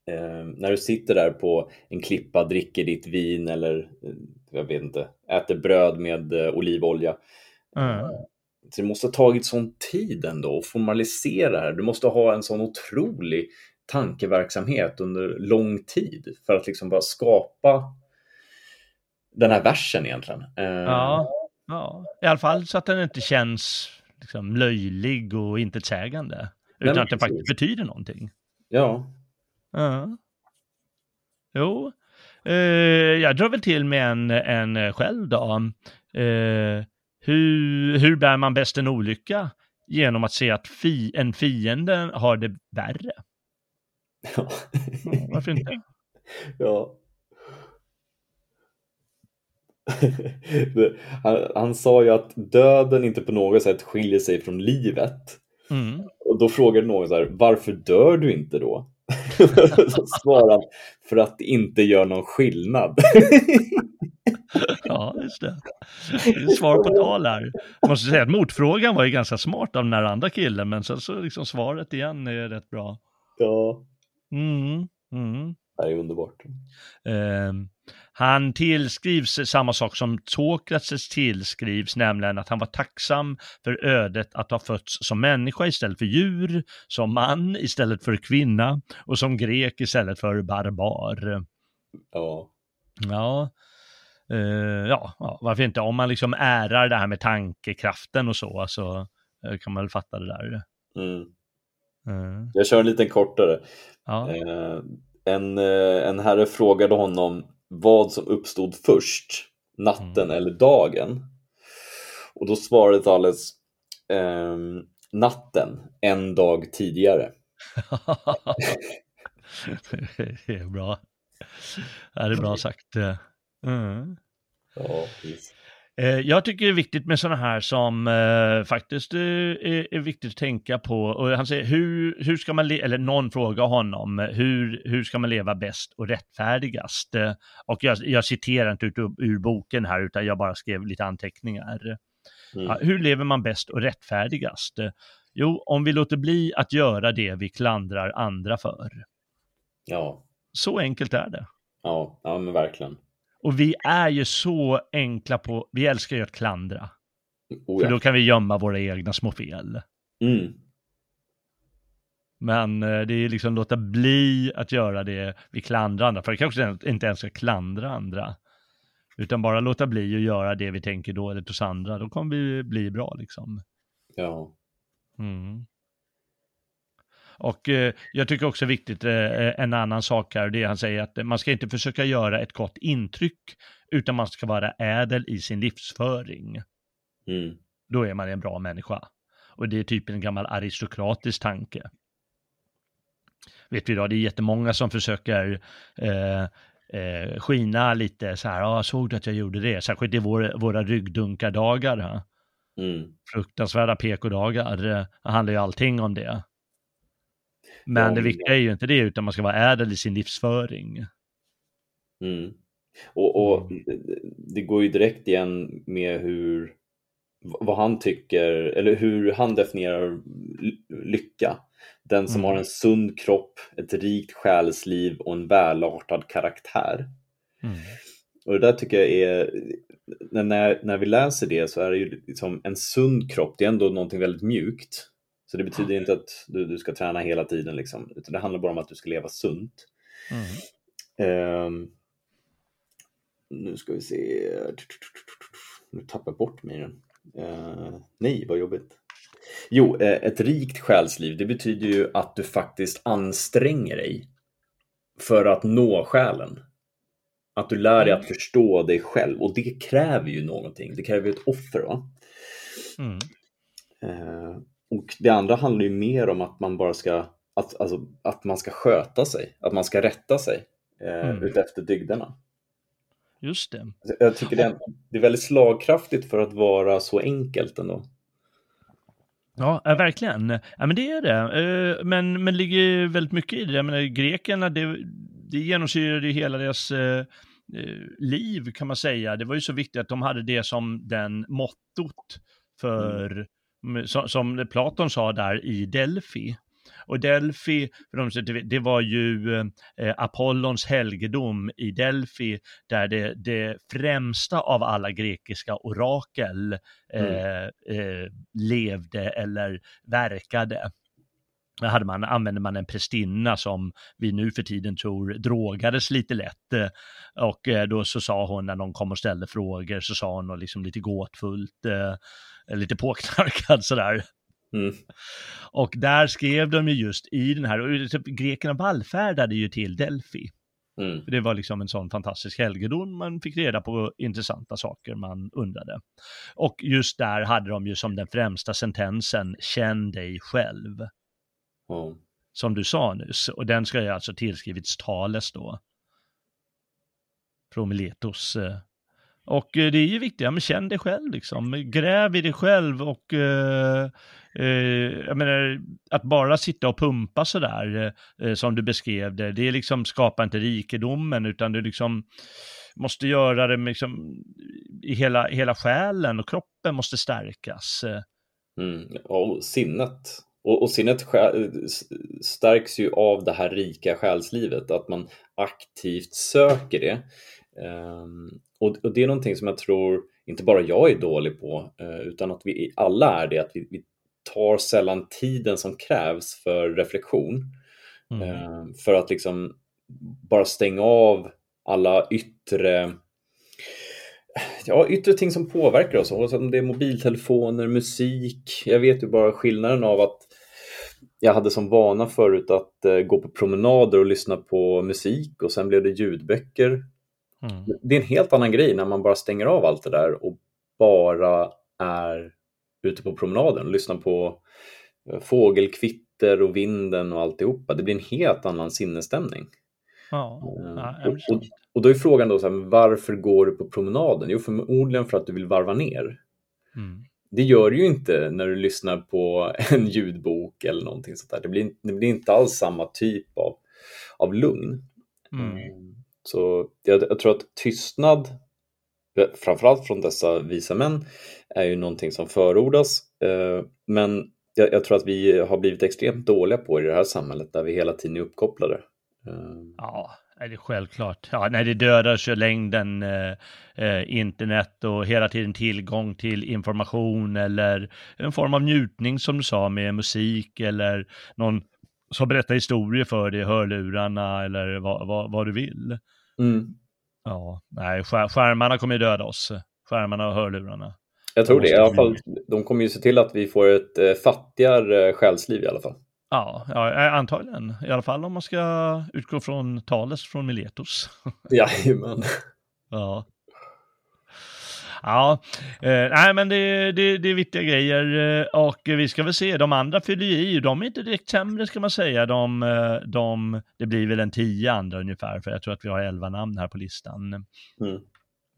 eh, när du sitter där på en klippa, dricker ditt vin eller eh, jag vet inte, äter bröd med eh, olivolja. Mm. Så det måste ha tagit sån tid ändå att formalisera det här. Du måste ha en sån otrolig tankeverksamhet under lång tid för att liksom bara skapa den här versen egentligen. Eh, ja, ja. i alla fall så att den inte känns liksom löjlig och intetsägande. Utan att den faktiskt betyder någonting. Ja. Ja. Jo, jag drar väl till med en, en själv då. Uh, hur, hur bär man bäst en olycka? Genom att se att fi, en fiende har det värre. Ja. Varför inte? Ja. han, han, sa ju att döden inte på något sätt skiljer sig från livet. Mm. Och då frågade någon så här, varför dör du inte då? så svarade han, för att det inte gör någon skillnad. ja, just det. svar på tal här. Jag måste säga att motfrågan var ju ganska smart av den här andra killen, men sen så liksom svaret igen är rätt bra. Ja. Mm, mm. Det är underbart. Um, han tillskrivs samma sak som Sokrates tillskrivs, nämligen att han var tacksam för ödet att ha fötts som människa istället för djur, som man istället för kvinna och som grek istället för barbar. Ja. Ja. eh, ja, ja, varför inte? Om man liksom ärar det här med tankekraften och så, så eh, kan man väl fatta det där. Mm. Mm. Jag kör en liten kortare. Ja. Eh, en, eh, en herre frågade honom vad som uppstod först, natten mm. eller dagen. Och då svarade Thales eh, natten, en dag tidigare. det är bra. Det är bra sagt. Mm. Ja, precis. Eh, jag tycker det är viktigt med sådana här som eh, faktiskt eh, är, viktigt att tänka på. Och han säger, hur, hur ska man, eller någon frågar honom, hur, hur ska man leva bäst och rättfärdigast? Eh, och jag, jag citerar inte ut ur boken här, utan jag bara skrev lite anteckningar. Mm. Ja, hur lever man bäst och rättfärdigast? Jo, om vi låter bli att göra det vi klandrar andra för. Ja. Så enkelt är det. Ja, ja men verkligen. Och vi är ju så enkla på, vi älskar ju att klandra. Oh, ja. För då kan vi gömma våra egna små fel. Mm. Men eh, det är liksom låta bli att göra det vi klandrar andra, för vi kanske inte ens ska klandra andra. Utan bara låta bli att göra det vi tänker dåligt hos andra, då kommer vi bli bra liksom. Ja. Mm. Och eh, jag tycker också viktigt, eh, en annan sak här, det han säger att man ska inte försöka göra ett gott intryck, utan man ska vara ädel i sin livsföring. Mm. Då är man en bra människa. Och det är typ en gammal aristokratisk tanke. Vet vi då, det är jättemånga som försöker eh, eh, skina lite så här, ja, såg du att jag gjorde det? Särskilt i vår, våra ryggdunkardagar. Mm. Fruktansvärda PK-dagar, det handlar ju allting om det. Men det viktiga är ju inte det, utan man ska vara ädel i sin livsföring. Mm. Och, och mm. det går ju direkt igen med hur vad han tycker, eller hur han definierar lycka. Den som mm. har en sund kropp, ett rikt själsliv och en välartad karaktär. Mm. Och det där tycker jag är, när, när vi läser det så är det ju liksom en sund kropp, det är ändå någonting väldigt mjukt. Så det betyder inte att du, du ska träna hela tiden, liksom, utan det handlar bara om att du ska leva sunt. Mm. Um, nu ska vi se. Nu tappar jag bort mig den. Uh, nej, vad jobbigt. Jo, eh, ett rikt själsliv, det betyder ju att du faktiskt anstränger dig för att nå själen. Att du lär dig att mm. förstå dig själv och det kräver ju någonting. Det kräver ju ett offer. Va? Mm. Uh, och det andra handlar ju mer om att man bara ska, att, alltså, att man ska sköta sig, att man ska rätta sig eh, mm. utefter dygderna. Just det. Alltså, jag tycker det är, det är väldigt slagkraftigt för att vara så enkelt ändå. Ja, verkligen. Ja, men det är det. Eh, men, men ligger väldigt mycket i det. Jag menar, grekerna, det, det genomsyrade hela deras eh, eh, liv kan man säga. Det var ju så viktigt att de hade det som den mottot för mm som Platon sa där i Delphi. Och Delphi, det var ju eh, Apollons helgedom i Delphi, där det, det främsta av alla grekiska orakel mm. eh, eh, levde eller verkade. Hade man, använde man en prästinna som vi nu för tiden tror drogades lite lätt. Eh, och eh, då så sa hon när någon kom och ställde frågor så sa hon liksom lite gåtfullt lite påknarkad sådär. Mm. Och där skrev de ju just i den här, och typ, grekerna vallfärdade ju till Delphi. Mm. Det var liksom en sån fantastisk helgedom, man fick reda på intressanta saker man undrade. Och just där hade de ju som den främsta sentensen, känn dig själv. Mm. Som du sa nyss, och den ska ju alltså tillskrivits Tales då. Från Miletos eh, och eh, det är ju viktigt, ja, men känn dig själv liksom. Gräv i dig själv och eh, eh, jag menar, att bara sitta och pumpa sådär eh, eh, som du beskrev det, det är liksom skapar inte rikedomen utan du liksom måste göra det med, liksom, i hela, hela själen och kroppen måste stärkas. Mm, och sinnet. Och, och sinnet eh, stärks ju av det här rika själslivet, att man aktivt söker det. Um, och, och, det är någonting som jag tror inte bara jag är dålig på, uh, utan att vi alla är det, att vi, vi tar sällan tiden som krävs för reflektion. Mm. Uh, för att liksom bara stänga av alla yttre ja, yttre ting som påverkar oss, om det är mobiltelefoner, musik. Jag vet ju bara skillnaden av att jag hade som vana förut att uh, gå på promenader och lyssna på musik och sen blev det ljudböcker. Mm. Det är en helt annan grej när man bara stänger av allt det där och bara är ute på promenaden och lyssnar på uh, fågelkvitter och vinden och alltihopa. Det blir en helt annan sinnesstämning. Ja, uh, och, och, och, då är frågan då så här, varför går du på promenaden? Jo, förmodligen för att du vill varva ner. Mm det gör du ju inte när du lyssnar på en ljudbok eller någonting sånt där. Det blir, det blir inte alls samma typ av, av lugn. Mm. Så jag, jag, tror att tystnad, eh, framförallt från dessa visa män, är ju någonting som förordas. Eh, men jag, jag, tror att vi har blivit extremt dåliga på det i det här samhället där vi hela tiden är uppkopplade. Ehm. Ja, är det självklart. Ja, när det dödar så längden eh, eh, internet och hela tiden tillgång till information eller en form av njutning som du sa med musik eller någon som berättar historier för dig i hörlurarna eller vad, vad, vad du vill. Mm. Ja, nej, skär, skärmarna kommer ju döda oss. Skärmarna och hörlurarna. Jag tror det. I alla fall, de kommer ju se till att vi får ett eh, fattigare själsliv i alla fall. Ja, ja, eh, antagligen. I alla fall om man ska utgå från Thales från Miletos. Jajamän. ja. Ja, eh, nej men det, det, det är viktiga grejer eh, och vi ska väl se, de andra fyller ju i, de är inte direkt sämre ska man säga, de, eh, de, det blir väl en tio andra ungefär, för jag tror att vi har elva namn här på listan. Mm.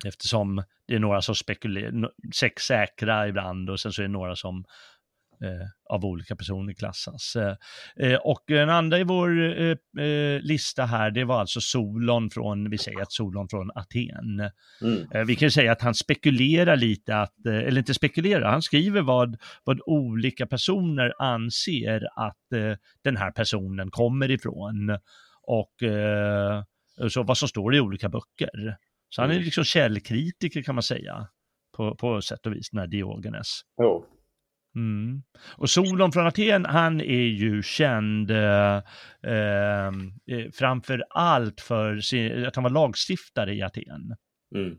Eftersom det är några som spekulerar, sex säkra ibland och sen så är det några som av olika personer klassas. Eh, eh, och den andra i vår eh, lista här, det var alltså Solon från, vi säger att Solon från Aten. Mm. vi kan ju säga att han spekulerar lite, att, eller inte spekulerar, han skriver vad, vad olika personer anser att den här personen kommer ifrån. Och så vad som står i olika böcker. Så han är mm. liksom källkritiker kan man säga, på, på sätt och vis, den här Diogenes. Oh. Mm. Och Solon från Aten, han är ju känd eh, eh, framför allt för sin, att han var lagstiftare i Aten. Mm.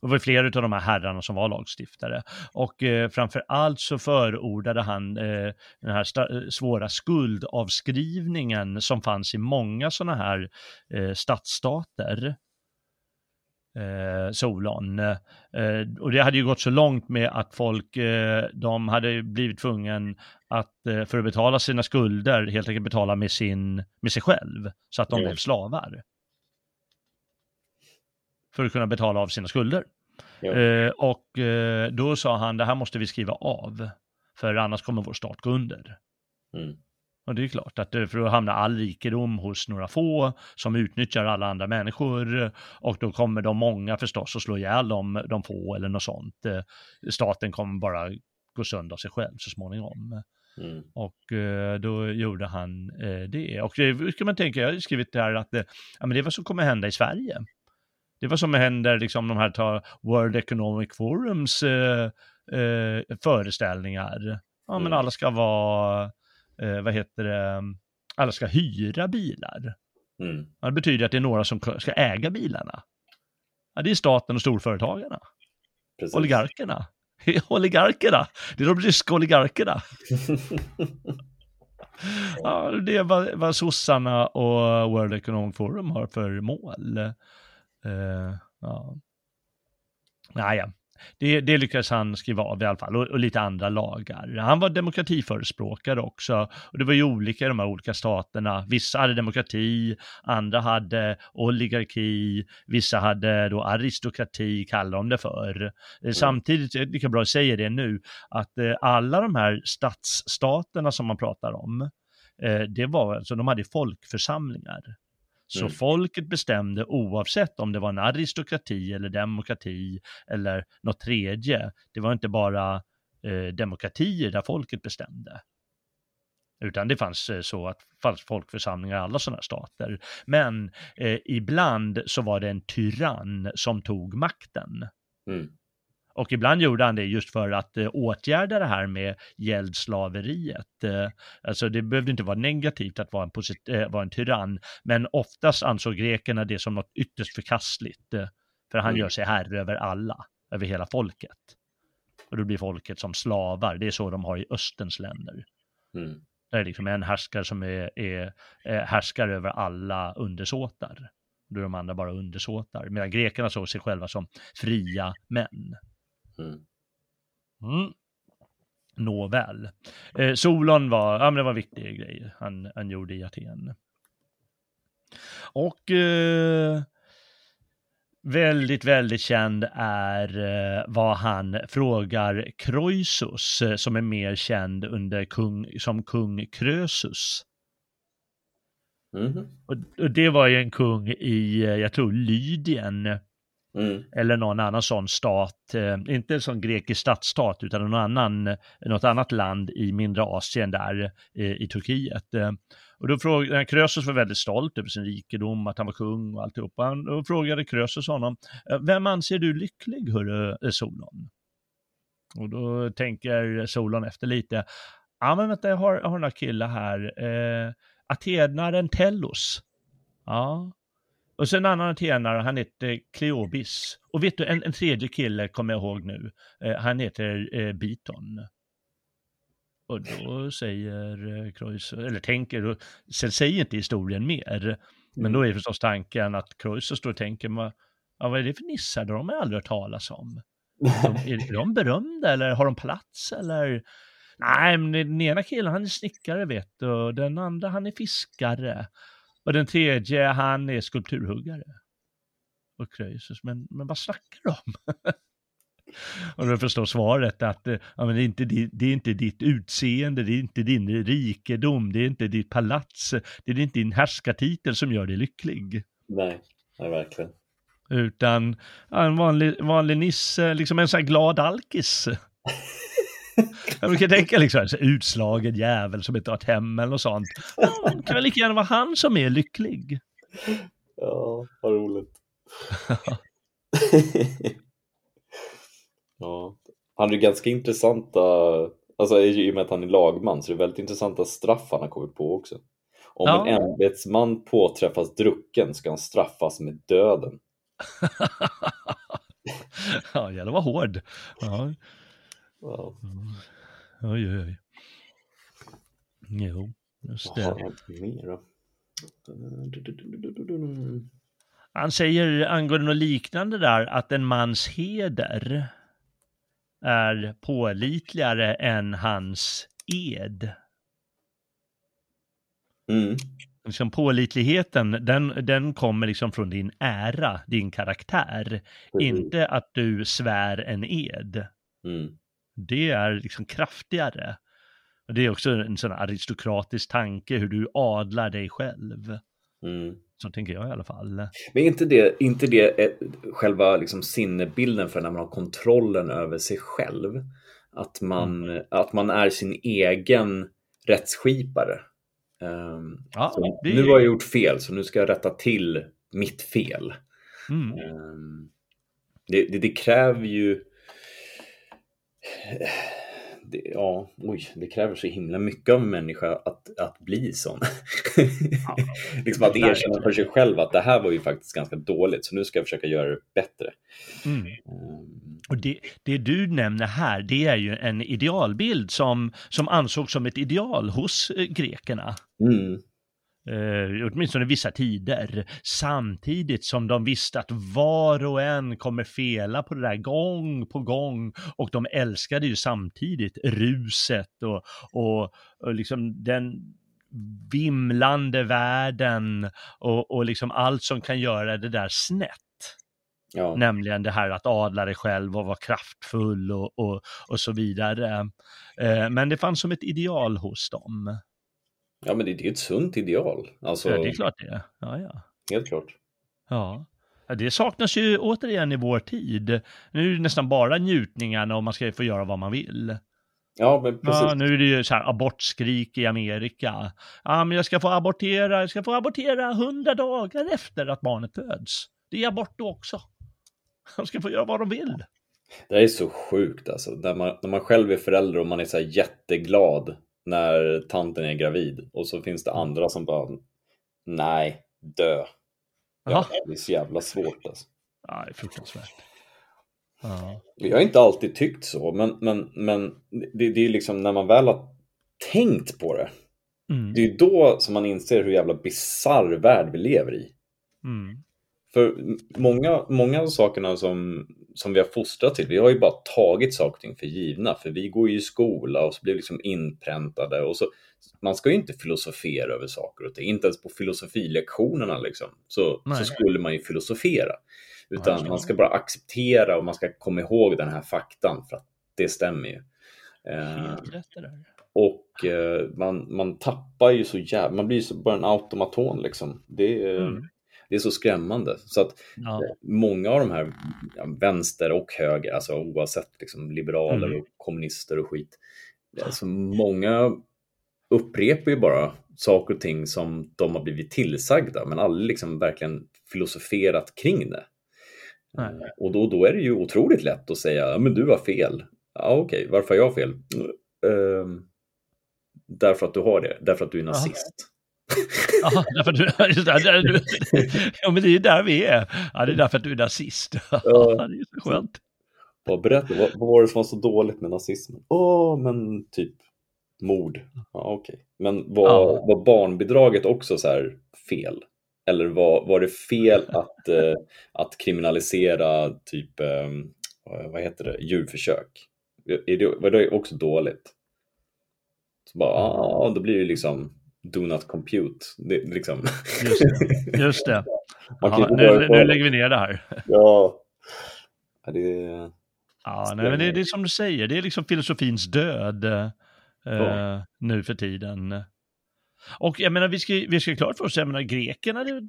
Det var flera av de här herrarna som var lagstiftare. Och eh, framför allt så förordade han eh, den här svåra skuldavskrivningen som fanns i många sådana här eh, stadsstater eh, Solon. Eh, och det hade ju gått så långt med att folk, eh, de hade blivit tvungen att eh, för att betala sina skulder helt enkelt betala med, sin, med sig själv, så att de mm. blev slavar. För att kunna betala av sina skulder. Mm. och eh, då sa han, det här måste vi skriva av, för annars kommer vår stat gå under. Mm. Och det är klart att för att hamna all rikedom hos några få som utnyttjar alla andra människor och då kommer de många förstås att slå ihjäl de, de få eller något sånt. Eh, staten kommer bara gå sönder av sig själv så småningom. Mm. Och eh, då gjorde han eh, det. Och det ska man tänka, jag har skrivit det här att det, ja, men det är vad som kommer hända i Sverige. Det är vad som händer, liksom de här tar World Economic Forums eh, eh, föreställningar. Ja, men mm. alla ska vara eh, vad heter det, alla ska hyra bilar. Mm. Det betyder att det är några som ska äga bilarna. Ja, det är staten och storföretagarna. Precis. Oligarkerna. oligarkerna. Det är de ryska oligarkerna. ja, det är vad, vad sossarna och World Economic Forum har för mål. Uh, ja. Naja, det, det lyckades han skriva av i alla fall, och, och, lite andra lagar. Han var demokratiförespråkare också, och det var ju olika i de här olika staterna. Vissa hade demokrati, andra hade oligarki, vissa hade då aristokrati, kallar de det för. Mm. Samtidigt, lika bra att säga det nu, att eh, alla de här stadsstaterna som man pratar om, eh, det var alltså, de hade folkförsamlingar. Så mm. folket bestämde oavsett om det var en aristokrati eller demokrati eller något tredje. Det var inte bara eh, demokratier där folket bestämde. Utan det fanns eh, så att fanns folkförsamlingar i alla sådana stater. Men eh, ibland så var det en tyrann som tog makten. Mm. Och ibland gjorde han det just för att eh, åtgärda det här med gäldslaveriet. Eh, alltså det behövde inte vara negativt att vara en, posit- eh, vara en tyrann, men oftast ansåg grekerna det som något ytterst förkastligt. Eh, För han Mm. gör sig herre över alla, över hela folket. Och då blir folket som slavar, det är så de har i Österns länder. Mm. Där är det liksom en härskare som är, är, är härskare över alla undersåtar. Då är de andra bara undersåtar. Medan grekerna såg sig själva som fria män. Mm. Mm. Nåväl. Eh, Solon var, ja, men det var en viktig grej han, han gjorde i Aten. Och eh, väldigt, väldigt känd är eh, vad han frågar Croesus, eh, som är mer känd under kung, som kung Krösus. Mhm. Och, och det var ju en kung i, eh, jag tror, Lydien, Mm. eller någon annan sån stat, eh, inte en sån grekisk stadsstat, utan någon annan, något annat land i mindre Asien där eh, i Turkiet. Eh, och då frågade, Krösus var väldigt stolt över sin rikedom, att han var kung och alltihopa. Han- Då frågade Krösus honom, eh, vem anser du lycklig, hörru eh, Solon? Och då tänker Solon efter lite, ja men vänta, jag har, jag har några killar här, eh, Atenaren Tellos. Ja, och sen en annan atenare, han heter Kleobis. Och vet du, en, en tredje kille kommer jag ihåg nu. Eh, han heter eh, Biton. Och då säger eh, Croesus, eller tänker, och, sen säger inte historien mer. Men då är förstås tanken att Croesus står och tänker, "Ma- ja, vad är det för nissar? De har jag aldrig hört talas om. De, är, är de berömda eller har de plats eller? Nej, men den ena killen han är snickare vet du, och den andra han är fiskare. Och den tredje han är skulpturhuggare. Och Krösus, men, men vad snackar de om? och då förstår svaret att eh, ja, men det, är inte, det är inte ditt utseende, det är inte din rikedom, det är inte ditt palats, det är inte din härskartitel som gör dig lycklig. Nej, nej, verkligen. Utan ja, en vanlig, vanlig nisse, liksom en sån här glad alkis. Jag kan tänka liksom en utslagen jävel som inte har ett hem eller något sånt. Ja, det kan väl lika gärna vara han som är lycklig. Ja, vad roligt. ja. Han är ganska intressanta, alltså i och med att han är lagman, så det är väldigt intressanta straff han har kommit på också. Om Ja. en ämbetsman påträffas drucken ska han straffas med döden. ja, jävlar vad hård. Ja, Wow. oj, oj, oj. Jo, just Vad har det. hänt mer då? Han säger angående något liknande där att en mans heder är pålitligare än hans ed. Mm. liksom pålitligheten, den, den kommer liksom från din ära, din karaktär. Inte att du svär en ed. Mm. Det är liksom kraftigare. Och det är också en sån aristokratisk tanke hur du adlar dig själv. Mm. Så tänker jag i alla fall. Men är inte det, inte det eh, själva liksom sinnebilden för när man har kontrollen över sig själv? Att man, att man är sin egen rättsskipare. Ehm, Ja, det- Nu har jag gjort fel, så nu ska jag rätta till mitt fel. Mm. Ehm, det, det, det kräver ju... Det, ja, oj, det kräver så himla mycket av en människa att, att bli sån. liksom att erkänna för sig själv att det här var ju faktiskt ganska dåligt, så nu ska jag försöka göra det bättre. Mm. Ehm, Och det, det du nämner här, det är ju en idealbild som, som ansågs som ett ideal hos eh, grekerna. Mm, Eh, åtminstone i vissa tider. Samtidigt som de visste att var och en kommer fela på det där gång på gång. Och de älskade ju samtidigt ruset och, och, och liksom den vimlande världen och, och liksom allt som kan göra det där snett. ja. Nämligen det här att adla dig själv och vara kraftfull och, och, och så vidare. Eh, men det fanns som ett ideal hos dem. Ja, men det, det är ett sunt ideal. Alltså, Ja, det är klart det. Ja, ja. helt klart. Ja. Det saknas ju återigen i vår tid. Nu är det nästan bara njutningarna och man ska få göra vad man vill. Ja, men precis. Ja, nu är det ju så här abortskrik i Amerika. Ja, men jag ska få abortera, jag ska få abortera hundra dagar efter att barnet föds. Det är abort då också. De ska få göra vad de vill. Det är så sjukt alltså. När man, när man själv är förälder och man är så här jätteglad när tanten är gravid och så finns det andra som bara nej, dö. Ja, det är så jävla svårt alltså. Ja, det är fruktansvärt. Ja. Jag har inte alltid tyckt så, men, men, men det, det är liksom när man väl har tänkt på det. Mm. Det är då som man inser hur jävla bisarr värld vi lever i. Mm. För många, många av sakerna som, som vi har fostrat till, vi har ju bara tagit saker och ting för givna. För vi går ju i skola och så blir vi liksom inpräntade. Och så, man ska ju inte filosofera över saker och ting. Inte ens på filosofilektionerna liksom, så, Nej. så skulle man ju filosofera. Utan Nej, man ska bara acceptera och man ska komma ihåg den här faktan för att det stämmer ju. Eh, Helt rätt det där. och eh, man, man tappar ju så jävla, man blir ju så bara en automaton liksom. Det, Mm. Det är så skrämmande. Så att Ja. många av de här vänster och höger, alltså oavsett liksom liberaler Mm. och kommunister och skit. Alltså många upprepar ju bara saker och ting som de har blivit tillsagda men aldrig liksom verkligen filosoferat kring det. Nej. Eh, Och då, då är det ju otroligt lätt att säga, "Ja, men du har fel. Ja, okej, varför har jag fel? Ehm, därför att du har det, därför att du är nazist. Ja, därför att du, där, där, du, ja, men det är ju där vi är. Ja, det är därför att du är nazist. Ja, det är så skönt. Bara berätta, vad, vad var det som var så dåligt med nazismen? Åh, men typ mord. Ja, okej. Men var, Ja. var barnbidraget också så här fel? Eller var, var det fel att, eh, att kriminalisera typ, eh, vad heter det, djurförsök? Är det, var det också dåligt? Så bara, ja, då blir det liksom do not compute. Det, liksom. Just det. Just det. Ju nu, nu lägger vi ner det här. Ja. Ja, det är... Ja, nej, men det, det är som du säger, det är liksom filosofins död eh, Ja. nu för tiden. Och jag menar, vi ska, vi ska klart för oss, jag menar grekerna, det,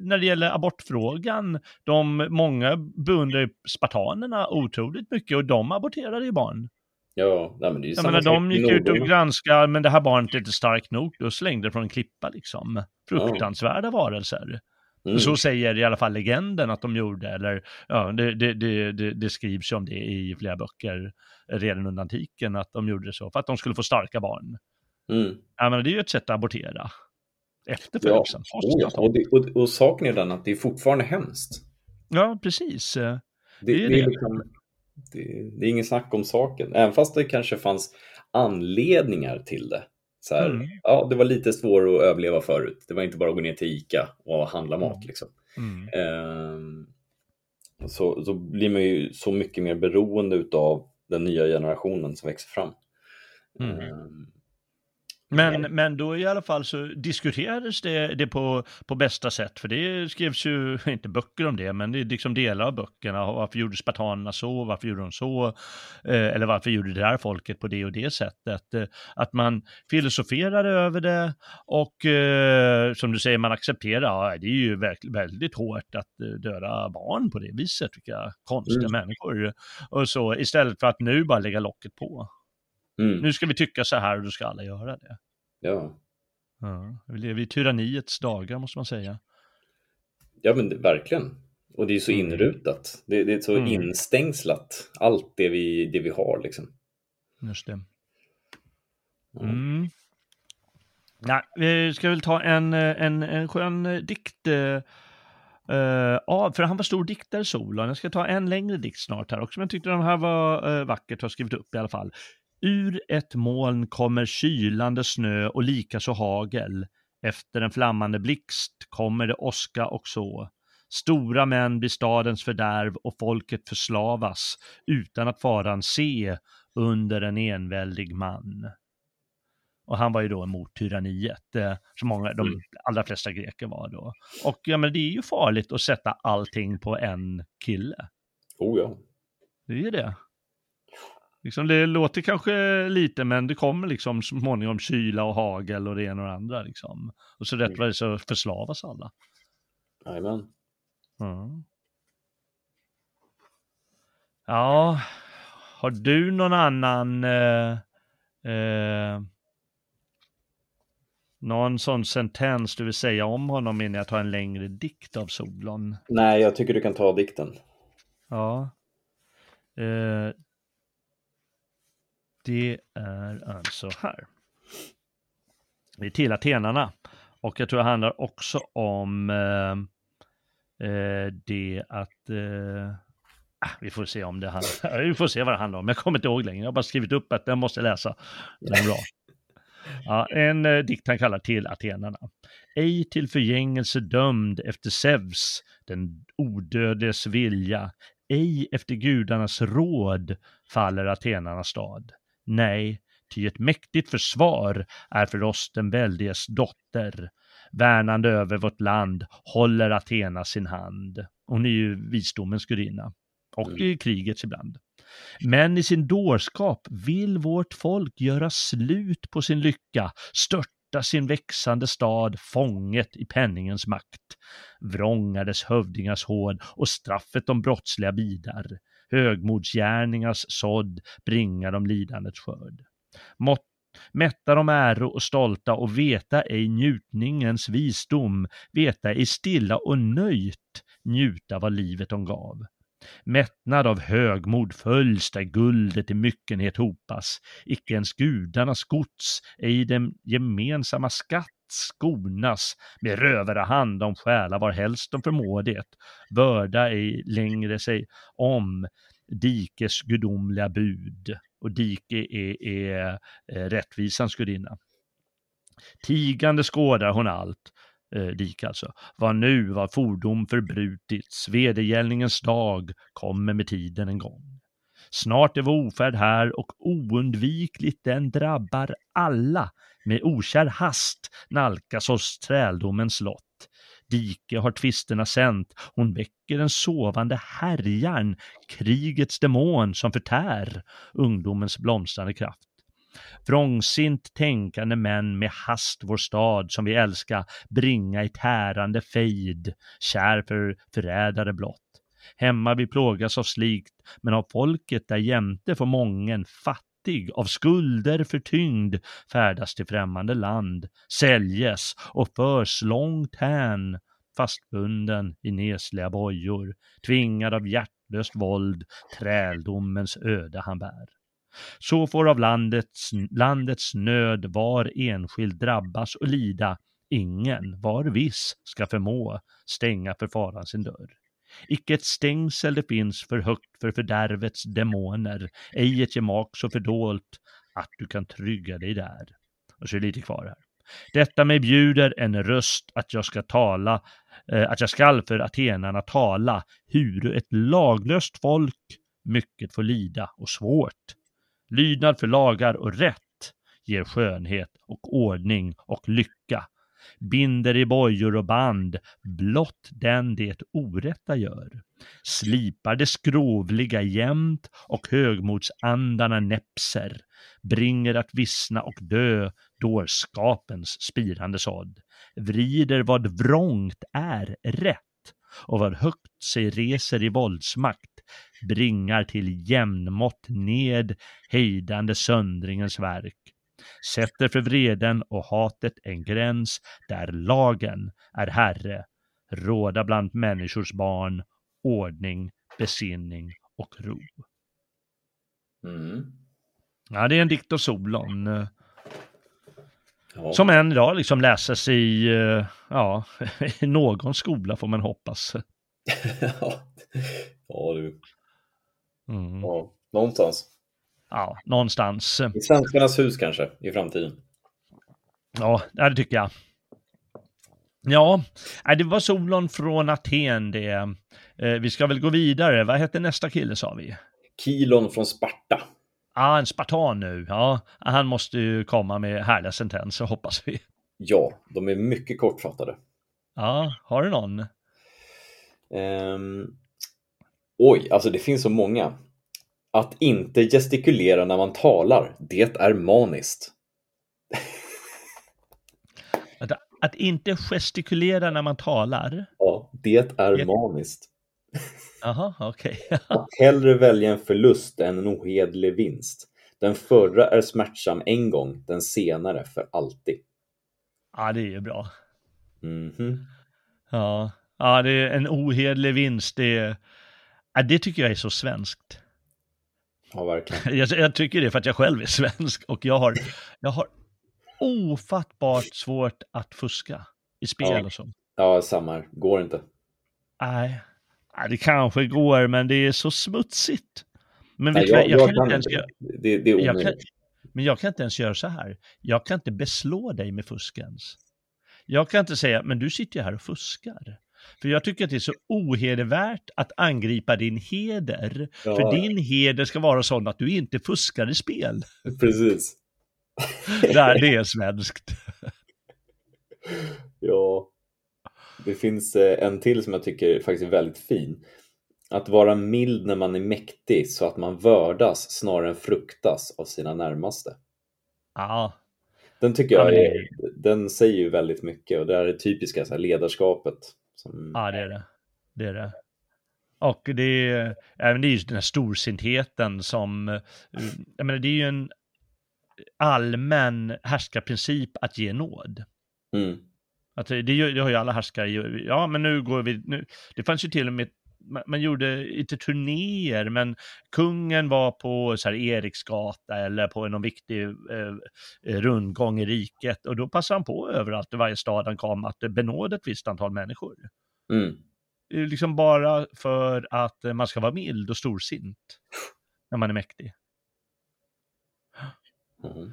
när det gäller abortfrågan, de, många beundrar ju spartanerna otroligt mycket och de aborterade ju barn. Ja, nej, men det är ju Jag menar, de gick ut och granskade, men det här barnet är inte starkt nog, då slängde det från en klippa liksom. Fruktansvärda varelser. Mm. Så säger i alla fall legenden att de gjorde, eller ja, det, det, det, det, skrivs ju om det i flera böcker redan under antiken, att de gjorde det så, för att de skulle få starka barn. Mm. Ja, men det är ju ett sätt att abortera. Efter Ja, födelsen. oh, ja. Och, och, och saken är den att det är fortfarande hemskt. ja, precis. Det, är det, liksom, det, det är ingen snack om saken. Även fast det kanske fanns anledningar till det. Så här, Mm. ja, det var lite svårare att överleva förut. Det var inte bara att gå ner till ICA och handla mat. Mm. Liksom. Mm. Ehm, så, så blir man ju så mycket mer beroende utav den nya generationen som växer fram. Mm. Ehm, Men, men då i alla fall så diskuterades det, det på, på bästa sätt, för det skrevs ju, inte böcker om det, men det är liksom delar av böckerna. Varför gjorde spartanerna så? Varför gjorde de så? Eh, eller varför gjorde det där folket på det och det sättet? Eh, att man filosoferade över det och eh, som du säger, man accepterar, ja, det är ju verk- väldigt hårt att döda barn på det viset, vilka konstiga Mm. människor. Och så istället för att nu bara lägga locket på. Mm, Nu ska vi tycka så här och då ska alla göra det. ja. Ja, vi lever i tyranniets dagar måste man säga. ja, men det, verkligen. Och det är så Mm. inrutat. Det, det är så Mm. instängslat, allt det vi, det vi har. Liksom. Just det. Mm. Nej, vi ska väl ta en, eh, en, en skön eh, dikt. eh, eh, av, för han var stor diktare, Solon. Jag ska ta en längre dikt snart här också, men jag tyckte den här var uh, vackert att ha skrivit upp i alla fall. Ur ett moln kommer kylande snö och likaså hagel. Efter en flammande blixt kommer det åska och så. Stora män blir stadens fördärv och folket förslavas utan att faran se under en enväldig man. Och han var ju då emot tyranniet, eh, som många, de Mm. allra flesta greker var då. Och ja, men det är ju farligt att sätta allting på en kille. Oh ja. Det är ju det. Liksom det låter kanske lite, men det kommer liksom småningom kyla och hagel och det ena och det andra. Liksom. Och så rätt vad det så förslavas alla. Jajamän. Ja. ja, har du någon annan eh, eh, någon sån sentens du vill säga om honom innan jag tar en längre dikt av Solon? Nej, jag tycker du kan ta dikten. Ja. Eh, det är alltså här. Det är till atenarna. Och jag tror det handlar också om eh, eh det att eh, ah, vi får se om det handlar, vi får se vad det handlar om. Jag kommer inte ihåg längre. Jag har bara skrivit upp att den måste läsa. Den är bra. Ja, en eh, dikt han kallar till atenarna. Ej till förgängelse dömd efter Zeus, den odödliges vilja, ej efter gudarnas råd faller atenarnas stad. Nej, ty ett mäktigt försvar är för oss den väldiges dotter. Värnande över vårt land håller Athena sin hand. Hon är ju visdomens gudinna och mm. i krigets ibland. Men i sin dårskap vill vårt folk göra slut på sin lycka, störta sin växande stad fånget i penningens makt. Vrånga dess hövdingars håd och straffet de brottsliga bidar. Högmodsgärningars sådd bringa de lidandets skörd. Mått mätta de äro och stolta och veta ej njutningens visdom, veta ej stilla och nöjt njuta vad livet de gav. Mättnad av högmod följs där guldet i myckenhet hopas, icke ens gudarnas gods, ej den gemensamma skatt skonas. Med rövare hand om stjäla varhelst de förmår det, börda ej längre sig om dikes gudomliga bud. Och dike är, är, är rättvisans gudinna. Tigande skådar hon allt, eh, dik alltså. Vad nu var fordom förbrutits, vedergällningens dag kommer med tiden en gång. Snart är vår ofärd här och oundvikligt den drabbar alla. Med okär hast nalkas oss träldomens lott. Dike har tvisterna sänt, hon väcker den sovande härjan, krigets demon som förtär ungdomens blomstrande kraft. Vrångsint tänkande män med hast vår stad som vi älska bringa i tärande fejd, kär för förrädare blott. Hemma vi plågas av slikt, men av folket där jämte får mången fattig, av skulder förtyngd, färdas till främmande land, säljes och förs långt hän, fastbunden i nesliga bojor, tvingad av hjärtlöst våld, träldomens öde han bär. Så får av landets, landets nöd var enskild drabbas och lida, ingen, var viss, ska förmå stänga för faran sin dörr. Icke ett stängsel det finns för högt för fördärvets demoner, ej ett gemak så fördolt att du kan trygga dig där. Och så är det lite kvar här. Detta mig bjuder en röst att jag ska tala, eh, att jag skall för atenarna tala, hur ett laglöst folk mycket får lida och svårt Lydnad för lagar och rätt ger skönhet och ordning och lycka. Binder i bojor och band blott den det orätta gör. Slipar det skrovliga jämt och högmodsandarna näpser. Bringer att vissna och dö dårskapens spirande sådd. Vrider vad vrångt är rätt och vad högt sig reser i våldsmakt bringar till jämnmått ned hejdande söndringens verk, sätter för vreden och hatet en gräns där lagen är herre, råda bland människors barn ordning, besinning och ro. Mm. Ja, det är en dikt av Solon. Ja. Som än idag liksom läses i, eh, ja, i någon skola får man hoppas. ja, du. Mm. Ja, någonstans. Ja, någonstans. I Svenskarnas hus kanske, i framtiden. Ja, det tycker jag. Ja, det var Solon från Aten det. Eh, vi ska väl gå vidare. Vad heter nästa kille sa vi? Kilon från Sparta. Ah, en spartan nu. Ja, han måste ju komma med härliga sentenser hoppas vi. Ja, de är mycket kortfattade. Ja, har du någon? Um, Oj, alltså det finns så många. Att inte gestikulera när man talar, det är maniskt. Att, att inte gestikulera när man talar? Ja, det är det... maniskt. Okej. Okay. att hellre välja en förlust än en ohedlig vinst. Den förra är smärtsam en gång, den senare för alltid. Ja, det är ju bra. Mm -hmm. Ja, ja det är en ohedlig vinst. Det är Ja, det tycker jag är så svenskt. Ja, verkligen. Jag, jag, tycker det för att jag själv är svensk och jag har, jag har ofattbart svårt att fuska i spel ja. och så. Ja, samma. Går inte. nej, det kanske går, men det är så smutsigt. Men Nej, jag, jag, jag, kan inte ens Det, det är kan, men jag kan inte ens göra så här. Jag kan inte beslå dig med fusk ens. Jag kan inte säga, men du sitter ju här och fuskar. För jag tycker att det är så ohedervärt att angripa din heder. Ja, För din heder ska vara sån att du inte fuskar i spel. Precis. Det, här, det är svenskt. Ja. Det finns eh, en till som jag tycker faktiskt är väldigt fin. Att vara mild när man är mäktig så att man vördas snarare än fruktas av sina närmaste. Ja, Den tycker Ja, jag men det är, den säger ju väldigt mycket och det är det typiska så här, ledarskapet. Som, ja det är det. Det är det. Och det är, även det är ju den här storsintheten som, eh, jag menar det är ju en allmän härskarprincip att ge nåd. Mm. Att det, det, har ju alla härskare, ja men nu går vi, nu, det fanns ju till och med, man, gjorde inte turnéer, men kungen var på så här Eriksgata eller på någon viktig eh, rundgång i riket och då passade han på överallt i varje stad han kom att benåda ett visst antal människor. Mm. Liksom bara för att man ska vara mild och storsint när man är mäktig. Mm.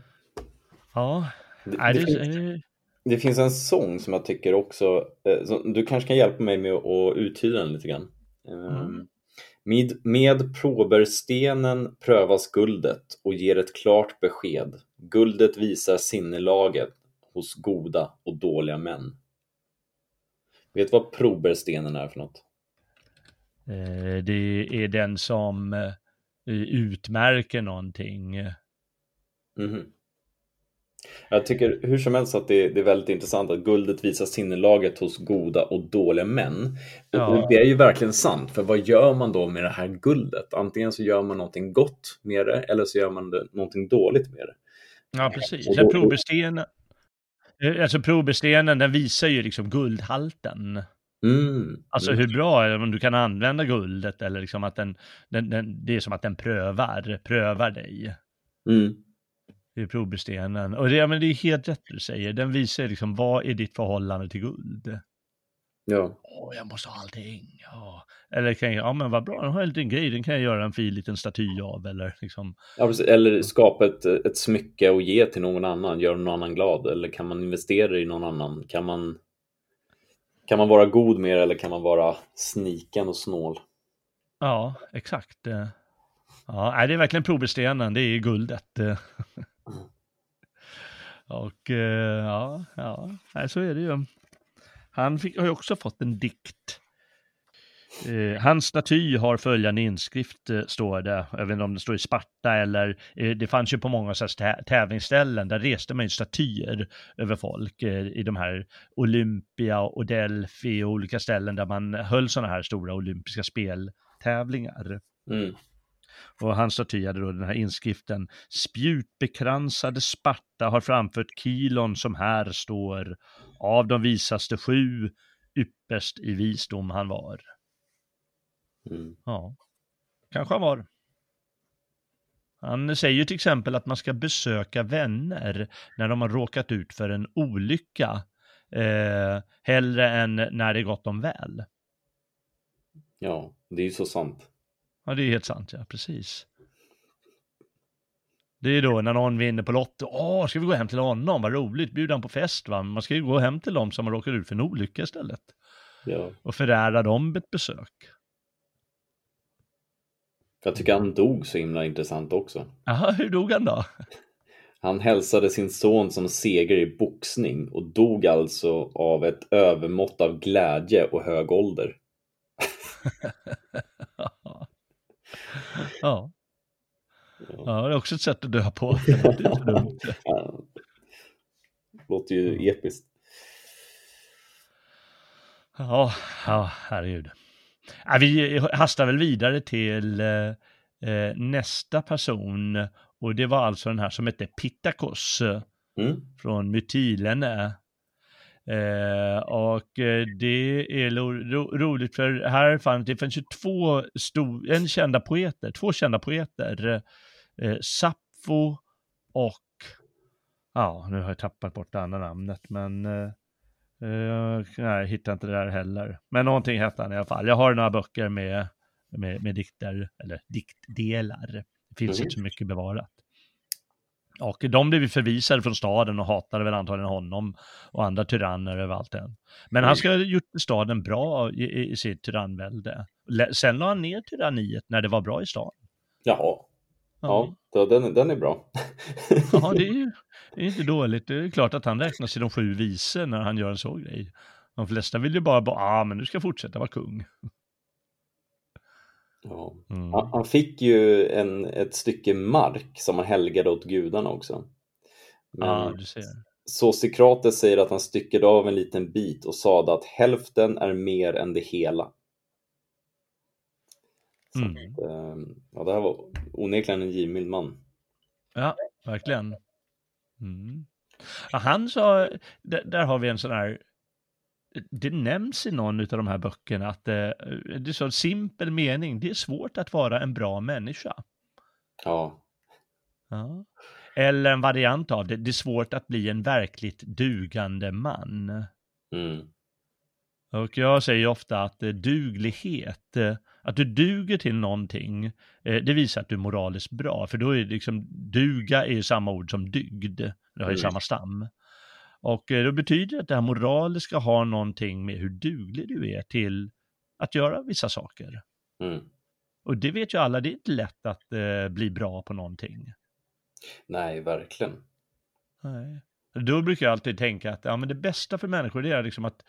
Ja, Det, det, det, finns, det finns en sång som jag tycker också, eh, du kanske kan hjälpa mig med att uttyda den lite grann. Eh, Mm. Med, med proberstenen prövas guldet och ger ett klart besked. Guldet visar sinnelaget hos goda och dåliga män. Vet du vad proberstenen är för något? eh, det är den som utmärker någonting. Mhm. Jag tycker hur som helst att det, det är väldigt intressant att guldet visar sinnelaget hos goda och dåliga män. Ja. och det är ju verkligen sant, för vad gör man då med det här guldet? Antingen så gör man någonting gott med det, eller så gör man det, någonting dåligt med det. Ja, precis. Och då- probestenen, eh, alltså probestenen, den visar ju liksom guldhalten. Mm. Alltså mm. hur bra är det om du kan använda guldet eller liksom att den, den, den det är som att den prövar, prövar dig. Mm. Probestenen. Och det, ja, men det är helt rätt du säger. Den visar liksom vad är ditt förhållande till guld. Ja. Åh, jag måste ha allting. Ja. Eller kan jag, ja men vad bra, den har en liten grej, den kan jag göra en fin liten staty av eller liksom. Ja. Eller skapa ett, ett smycke och ge till någon annan, göra någon annan glad. Eller kan man investera i någon annan? Kan man, kan man vara god med det eller kan man vara sniken och snål? Ja, exakt. Ja, det är verkligen probestenen, det är guldet. Och eh, ja, ja, nej, så är det ju. Han fick, har ju också fått en dikt. Eh, hans staty har följande inskrift, eh, står det. Jag vet inte om det står i Sparta eller, eh, det fanns ju på många så här tävlingsställen, där reste man ju statyer över folk eh, i de här Olympia och Delphi och olika ställen där man höll sådana här stora olympiska speltävlingar. Mm. Och hans staty hade då den här inskriften Spjutbekransade Sparta har framfört kilon som här står Av de visaste sju ypperst i visdom han var. Mm. Ja, kanske han var. Han säger ju till exempel att man ska besöka vänner när de har råkat ut för en olycka eh, hellre än när det gått dem väl. Ja, det är ju så sant. Ja, det är helt sant, ja, precis. Det är då när någon vinner på Lotto, åh, ska vi gå hem till honom, vad roligt, bjuda honom på fest, va? Man ska ju gå hem till dem som har råkat ut för en olycka istället. Ja. Och förära dem ett besök. Jag tycker han dog så himla intressant också. Jaha, hur dog han då? Han hälsade sin son som seger i boxning och dog alltså av ett övermått av glädje och hög ålder. ja. ja, det är också ett sätt att dö på. Ja. Låter ju episkt. Ja, ja, herregud. Ja, vi hastar väl vidare till eh, eh, nästa person och det var alltså den här som hette Pittakos Mm. från Mytilene. Eh, och eh, det är ro, ro, roligt för här fanns det fanns ju två stor, en kända poeter, två kända poeter, eh, Sappho och, ja nu har jag tappat bort det andra namnet men eh, nej, jag hittar inte det där heller. Men någonting hette han i alla fall. Jag har några böcker med, med, med dikter, eller diktdelar. Det finns mm. inte så mycket bevarat. Och de blev förvisade från staden och hatade väl antagligen honom och andra tyranner överallt än. Men han ska ha gjort staden bra i, i sitt tyrannvälde. Sen la han ner tyranniet när det var bra i staden. Jaha. Ja, ja den, den är bra. ja, det är ju det är inte dåligt. Det är klart att han räknas till de sju vise när han gör en sån grej. De flesta vill ju bara, ja ah, men du ska fortsätta vara kung. Ja. Mm. Han fick ju en, ett stycke mark som han helgade åt gudarna också. Men ja, du ser. Så Sokrates säger att han styckade av en liten bit och sade att hälften är mer än det hela. Mm. Att, ehm, ja, det här var onekligen en givmild man. Ja, verkligen. Mm. Ja, han sa, där, där, har vi en sån här, det nämns i någon av de här böckerna att det, eh, det är så simpel mening, det är svårt att vara en bra människa. Ja. ja. Eller en variant av det, det är svårt att bli en verkligt dugande man. Mm. Och jag säger ofta att eh, duglighet, eh, att du duger till någonting, det visar att du är moraliskt bra. För då är det liksom, duga är ju samma ord som dygd, det har ju mm. samma stam. Och betyder det att det här moraliska har någonting med hur duglig du är till att göra vissa saker. Mm. Och det vet ju alla, det är inte lätt att eh, bli bra på någonting. Nej, verkligen. Nej. Då brukar jag alltid tänka att ja, men det bästa för människor det är liksom att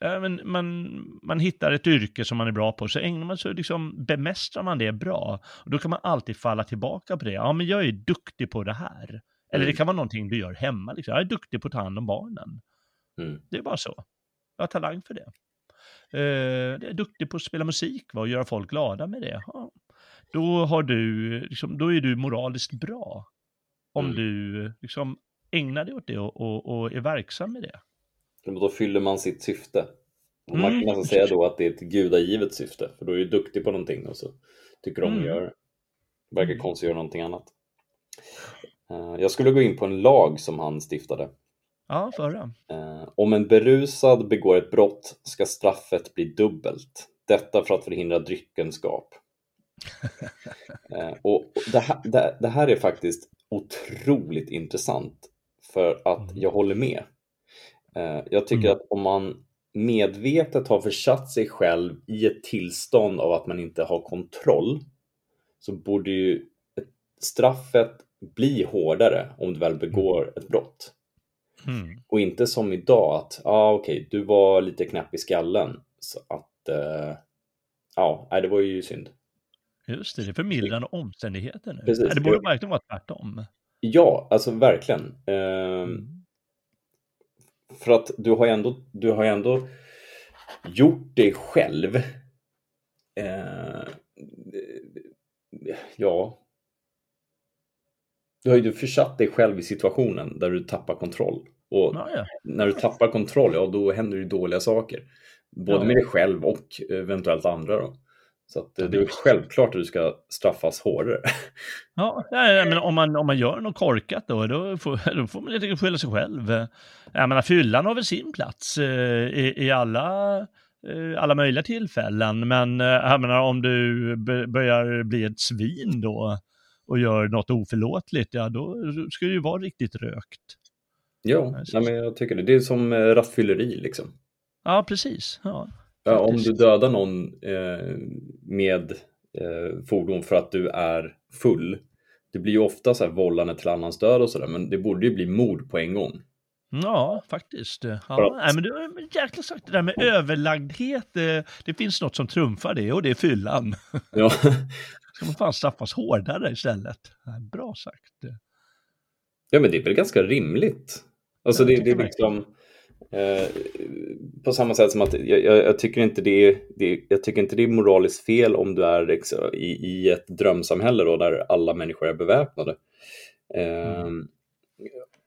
men man, man hittar ett yrke som man är bra på, så ägnar man sig, liksom, bemästrar man det bra. Och då kan man alltid falla tillbaka på det. Ja, men jag är duktig på det här. Eller mm. det kan vara någonting du gör hemma. Liksom. Jag är duktig på att ta hand om barnen. Mm. Det är bara så. Jag har talang för det. Uh, jag är duktig på att spela musik va, och göra folk glada med det. Ja. Då, har du, liksom, då är du moraliskt bra. Om mm. du liksom, ägnar dig åt det och, och, och är verksam med det. Då fyller man sitt syfte. Och man kan mm. nästan säga då att det är ett gudagivet syfte, för då är du duktig på någonting och så tycker du om att mm. göra det. Verkar mm. konstigt att göra någonting annat. Eh, jag skulle gå in på en lag som han stiftade. Ja, förra. Eh, om en berusad begår ett brott ska straffet bli dubbelt. Detta för att förhindra dryckenskap. Eh, och det här, det här är faktiskt otroligt intressant för att jag håller med. Jag tycker mm. att om man medvetet har försatt sig själv i ett tillstånd av att man inte har kontroll så borde ju straffet bli hårdare om du väl begår ett brott. Mm. Och inte som idag att, ja ah, okej, okay, du var lite knäpp i skallen så att, uh, ja, nej, det var ju synd. Just det, det är förmildrande omständigheter nu. Precis. Det borde verkligen vara tvärtom. Ja, alltså verkligen. Mm. För att du har ändå, du har ändå gjort dig själv eh, ja du har ju försatt dig själv i situationen där du tappar kontroll. Och ja, ja. när du tappar kontroll, ja då händer det dåliga saker. Både ja. med dig själv och eventuellt andra. Då. Så att, det är självklart att du ska straffas hårdare. Ja, men om man, om man gör något korkat då, då får, då får man lite skylla sig själv. Jag menar, fyllan har väl sin plats eh, i, i alla, eh, alla möjliga tillfällen, men eh, jag menar, om du börjar bli ett svin då och gör något oförlåtligt, ja då ska det ju vara riktigt rökt. Ja, ja men jag tycker det. Det är som rattfylleri liksom. Ja, precis. Ja. Ja, om du dödar någon eh, med eh, fordon för att du är full, det blir ju ofta så här vållande till annans död och sådär, men det borde ju bli mord på en gång. Ja, faktiskt. Ja, nej, men du har jäkla sagt det där med överlagdhet. Det, det, finns något som trumfar det och det är fyllan. Ja. Ska man fan straffas hårdare istället? Bra sagt. Ja, men det är väl ganska rimligt. Alltså det, det är liksom... Eh, på samma sätt som att jag, jag, tycker inte det är, det, jag tycker inte det är moraliskt fel om du är liksom, i, i ett drömsamhälle då, där alla människor är beväpnade. Eh, mm.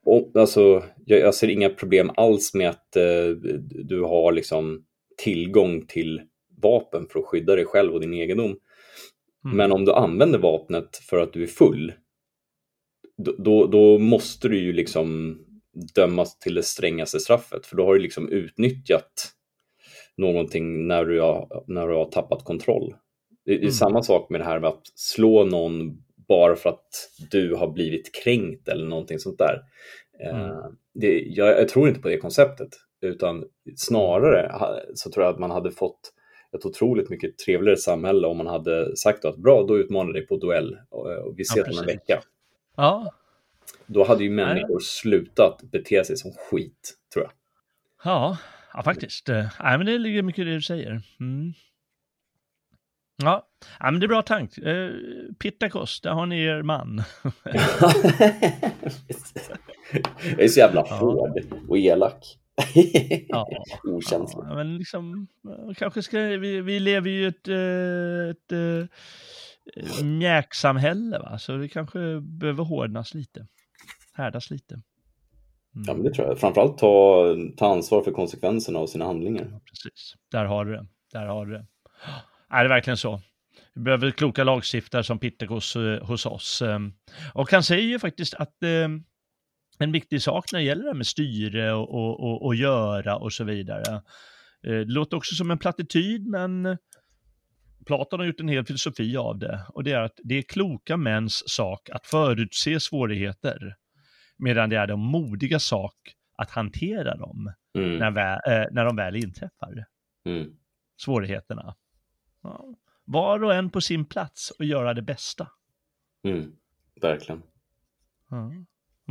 och, alltså, jag, jag, ser inga problem alls med att eh, du har liksom tillgång till vapen för att skydda dig själv och din egendom. Mm. Men om du använder vapnet för att du är full, då, då, då måste du ju liksom dömas till det strängaste straffet, för då har du liksom utnyttjat någonting när du har, när du har tappat kontroll. Det är mm. samma sak med det här med att slå någon bara för att du har blivit kränkt eller någonting sånt där. Eh, mm. Det, jag, jag, tror inte på det konceptet, utan snarare så tror jag att man hade fått ett otroligt mycket trevligare samhälle om man hade sagt att bra, då utmanar dig på duell och vi ses ja, om en vecka. Ja. Då hade ju människor Nej. slutat bete sig som skit, tror jag. Ja, ja faktiskt. Nej, men det ligger mycket i det du säger. Mm. Ja. ja, men det är bra tank. Eh, Pittakos, där har ni er man. jag är så jävla hård och elak. ja, Okänslig. Ja, men liksom, eh, kanske ska, vi, vi lever ju i ett, eh, ett, ett, ett mjäksamhälle, va? så det kanske behöver hårdnas lite, härdas lite. Mm. Ja, men det tror jag. Framförallt ta, ta ansvar för konsekvenserna av sina handlingar. Ja, precis, där har du det. Där har du det. Är det verkligen så? Vi behöver kloka lagstiftare som Pittakos eh, hos oss. Ehm. Och han säger ju faktiskt att ehm, en viktig sak när det gäller det här med styre och, och, och, och göra och så vidare. Eh, det låter också som en plattityd, men Platon har gjort en hel filosofi av det och det är att det är kloka mäns sak att förutse svårigheter medan det är de modiga sak att hantera dem mm. när, väl, äh, när de väl inträffar. Mm. Svårigheterna. Ja. Var och en på sin plats och göra det bästa. Mm. Verkligen. Ja.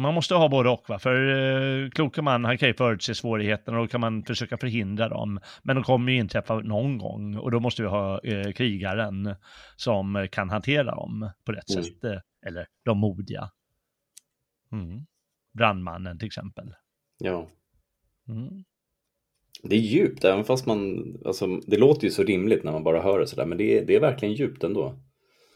Man måste ha både och, va? för eh, kloka man han kan ju förutse svårigheterna och då kan man försöka förhindra dem. Men de kommer ju inträffa någon gång och då måste vi ha eh, krigaren som kan hantera dem på rätt mm. sätt. Eh, eller de modiga. Mm. Brandmannen till exempel. Ja. Mm. Det är djupt, även fast man, alltså, det låter ju så rimligt när man bara hör det sådär, men det är, det är verkligen djupt ändå.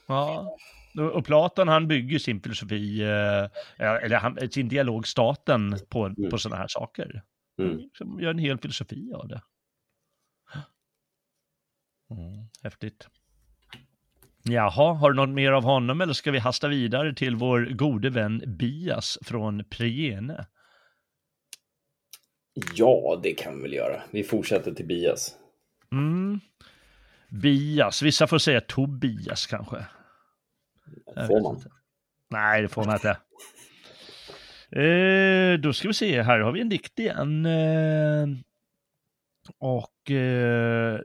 Ja, och Platon han bygger sin filosofi, eh, eller han, sin dialog staten på, mm. på sådana här saker. Mm. Som gör en hel filosofi av det. Mm, häftigt. Jaha, har du något mer av honom eller ska vi hasta vidare till vår gode vän Bias från Priene? Ja, det kan vi väl göra. Vi fortsätter till Bias. Mm. Bias, vissa får säga Tobias kanske. Får man? Nej, det får man inte. Eh, då ska vi se, här har vi en dikt igen. Eh, och eh,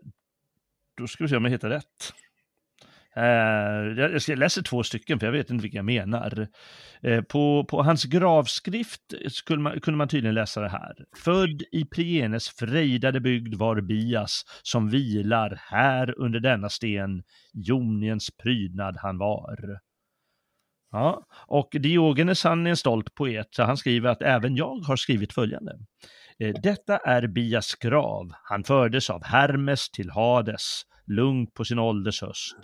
då ska vi se om jag hittar rätt. Eh, jag läser två stycken för jag vet inte vilka jag menar. Eh, på, på hans gravskrift skulle man, kunde man tydligen läsa det här. Född i Prienes frejdade bygd var Bias som vilar här under denna sten, Joniens prydnad han var. Ja, och Diogenes han är en stolt poet, så han skriver att även jag har skrivit följande. Eh, Detta är Bias grav, han fördes av Hermes till Hades, lugnt på sin ålders höst.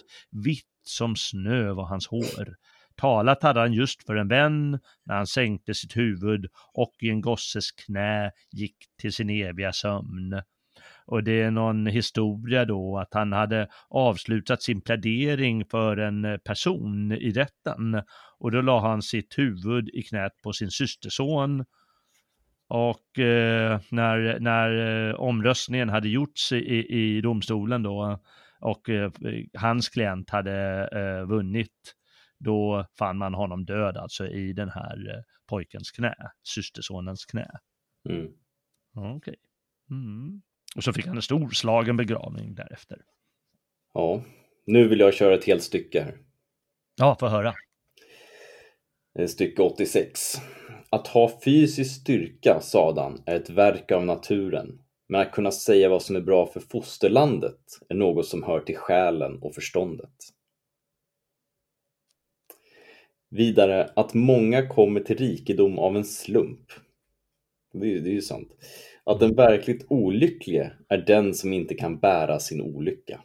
Vitt som snö var hans hår. Talat hade han just för en vän när han sänkte sitt huvud och i en gosses knä gick till sin eviga sömn. Och det är någon historia då att han hade avslutat sin plädering för en person i rätten och då la han sitt huvud i knät på sin systerson och eh, när, när eh, omröstningen hade gjorts i, i domstolen då och eh, hans klient hade eh, vunnit, då fann man honom död alltså i den här eh, pojkens knä, systersonens knä. Mm. Okej. Okay. Mm. Och så fick han en storslagen begravning därefter. Ja, nu vill jag köra ett helt stycke här. Ja, få höra. Stycke 86. Att ha fysisk styrka, sadan, är ett verk av naturen. Men att kunna säga vad som är bra för fosterlandet är något som hör till själen och förståndet. Vidare, att många kommer till rikedom av en slump. Det är, det är ju sant. Att den verkligt olycklige är den som inte kan bära sin olycka.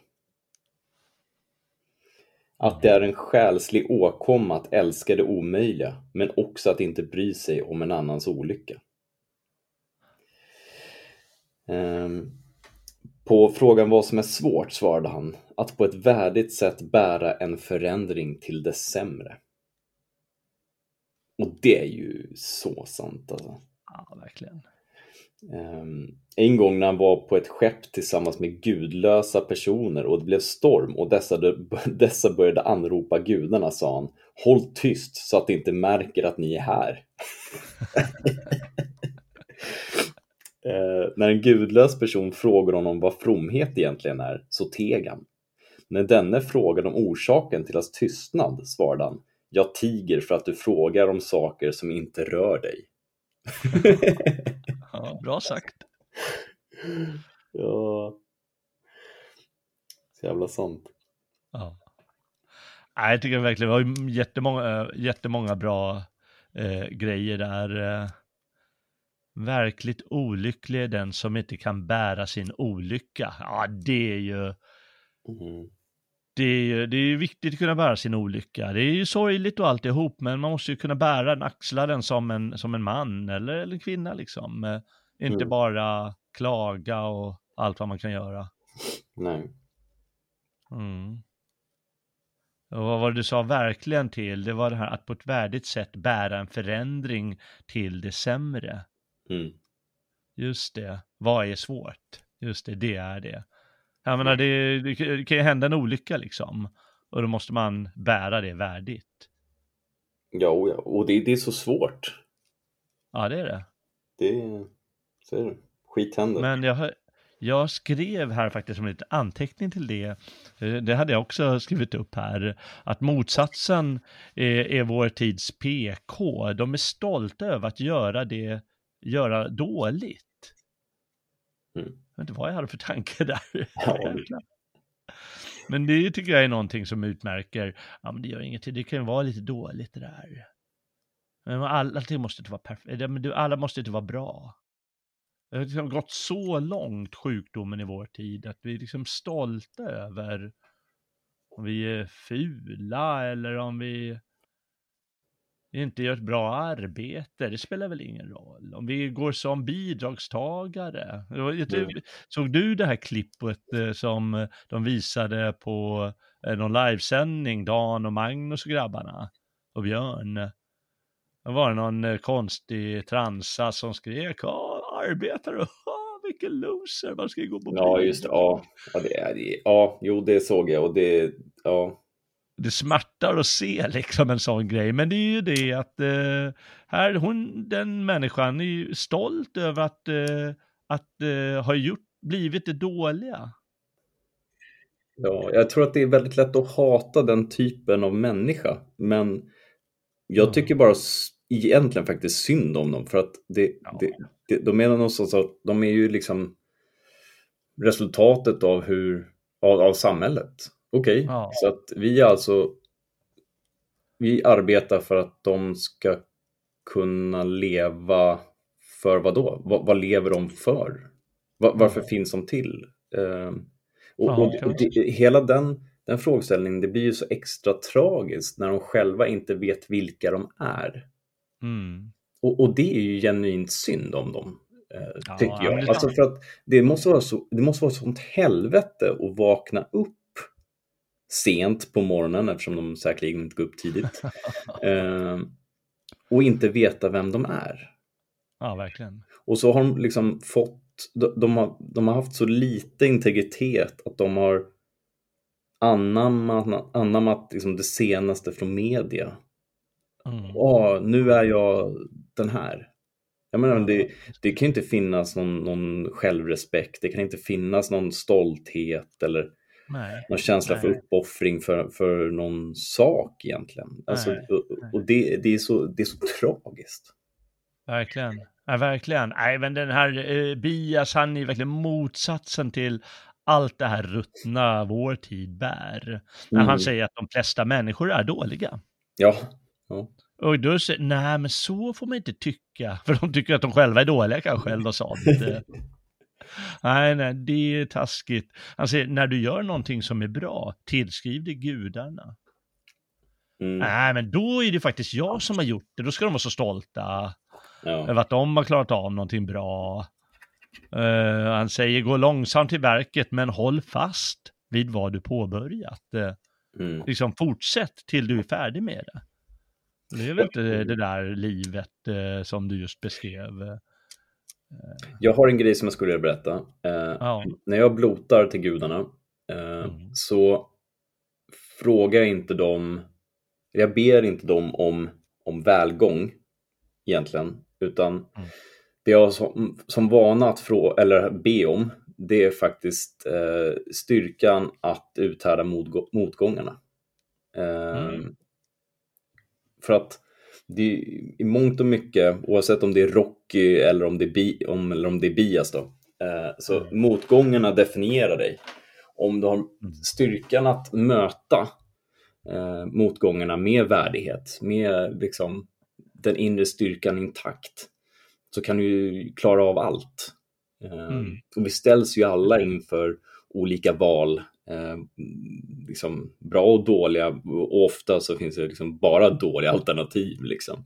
Att det är en själslig åkomma att älska det omöjliga, men också att inte bry sig om en annans olycka. Ehm, på frågan vad som är svårt svarade han att på ett värdigt sätt bära en förändring till det sämre. Och det är ju så sant alltså. Ja, verkligen. Ehm, en gång när han var på ett skepp tillsammans med gudlösa personer och det blev storm och dessa, dessa började anropa gudarna, sa han. Håll tyst så att de inte märker att ni är här. Ehm, när en gudlös person frågar honom vad fromhet egentligen är, så teg han. När denne frågade om orsaken till hans tystnad svarade han Jag tiger för att du frågar om saker som inte rör dig ja, bra sagt. Ja. Så jävla sant. Ja. Nej, jag tycker verkligen det var jättemånga, jättemånga bra eh, grejer där. Eh, verkligt olycklig är den som inte kan bära sin olycka. Ja, det är ju... Mm det är ju det är viktigt att kunna bära sin olycka. Det är ju sorgligt och alltihop, men man måste ju kunna bära den, axla den som en, som en man eller, eller en kvinna liksom. Eh, inte mm. bara klaga och allt vad man kan göra. Nej. Mm. Och vad var det du sa verkligen till? Det var det här att på ett värdigt sätt bära en förändring till det sämre. Mm. Just det. Vad är svårt? Just det, det är det. Jag menar, det, det kan ju hända en olycka liksom. Och då måste man bära det värdigt. Ja, och det, det är så svårt. Ja, det är det. Det så är det. Skit händer. Men jag, jag skrev här faktiskt som en liten anteckning till det. Eh, det hade jag också skrivit upp här. Att motsatsen är, är vår tids PK. De är stolta över att göra det, göra dåligt. Mm vet inte vad jag hade för tanke där. Ja. men det tycker jag är någonting som utmärker, ja men det gör ingenting, det kan ju vara lite dåligt det där. Men allting måste inte vara perfekt, alla måste inte vara bra. Det har liksom gått så långt, sjukdomen i vår tid, att vi är liksom stolta över om vi är fula eller om vi inte gör ett bra arbete, det spelar väl ingen roll. Om vi går som bidragstagare. Mm. Såg du det här klippet eh, som de visade på eh, någon livesändning, Dan och Magnus och grabbarna och Björn? Det var någon eh, konstig transa som skrek arbetare, vilken loser, man ska gå på Ja, just det, ja. Ja, det är, det, ja, jo, det såg jag och det, ja, det smärtar att se liksom en sån grej. Men det är ju det att eh, här, hon, den människan är ju stolt över att, eh, att eh, ha gjort, blivit det dåliga. Ja, jag tror att det är väldigt lätt att hata den typen av människa. Men jag tycker bara egentligen faktiskt synd om dem för att det, ja. det, det, de är någonstans att de är ju liksom resultatet av hur av, av samhället. Okej, okay. ja. så att vi alltså vi arbetar för att de ska kunna leva för vad då? Vad, vad lever de för? Var, varför finns de till? Uh, och, ja, och det, hela den, den frågeställningen, det blir ju så extra tragiskt när de själva inte vet vilka de är. Mm. Och, och, det är ju genuint synd om dem, eh, ja, tycker jag. Alltså för att det måste vara så, det måste vara sånt helvete att vakna upp sent på morgonen eftersom de säkerligen inte går upp tidigt. eh, och inte veta vem de är. Ja, verkligen. Och så har de liksom fått, de, de, har, de har haft så lite integritet att de har anammat, anammat liksom det senaste från media. Mm. Åh, nu är jag den här. Jag menar, det, det kan inte finnas någon, någon självrespekt, det kan inte finnas någon stolthet eller Nej. Någon känsla Nej. för uppoffring för, för någon sak egentligen. Alltså, och, och det, det, är så, det är så tragiskt. Verkligen. Ja, verkligen. Nej, men den här eh, Bias, han är verkligen motsatsen till allt det här ruttna vår tid bär. Mm. När han säger att de flesta människor är dåliga. Ja. ja. Och då säger nej men så får man inte tycka, för de tycker att de själva är dåliga kanske, eller något sånt. Nej, nej, det är taskigt. Han säger, när du gör någonting som är bra, tillskriv det gudarna. Mm. Nej, men då är det faktiskt jag som har gjort det. Då ska de vara så stolta ja. över att de har klarat av någonting bra. Uh, han säger, gå långsamt till verket, men håll fast vid vad du påbörjat. Uh, mm. Liksom fortsätt till du är färdig med det. Det är väl inte det där livet eh, som du just beskrev? Jag har en grej som jag skulle vilja berätta. Eh, Ja. När jag blotar till gudarna eh, Mm. så frågar jag inte dem, jag ber inte dem om, om välgång egentligen, utan Mm. det jag har som, som vana att frå, eller be om, det är faktiskt eh, styrkan att uthärda motgå- motgångarna. Eh, Mm. För att det, i mångt och mycket, oavsett om det är Rocky eller om det är, bi, om, eller om det är bias då, eh, så Mm. motgångarna definierar dig. Om du har styrkan att möta eh, motgångarna med värdighet, med liksom den inre styrkan intakt, så kan du ju klara av allt. Eh, Mm. Och vi ställs ju alla inför olika val, eh, liksom bra och dåliga, och ofta så finns det liksom bara dåliga alternativ. Liksom.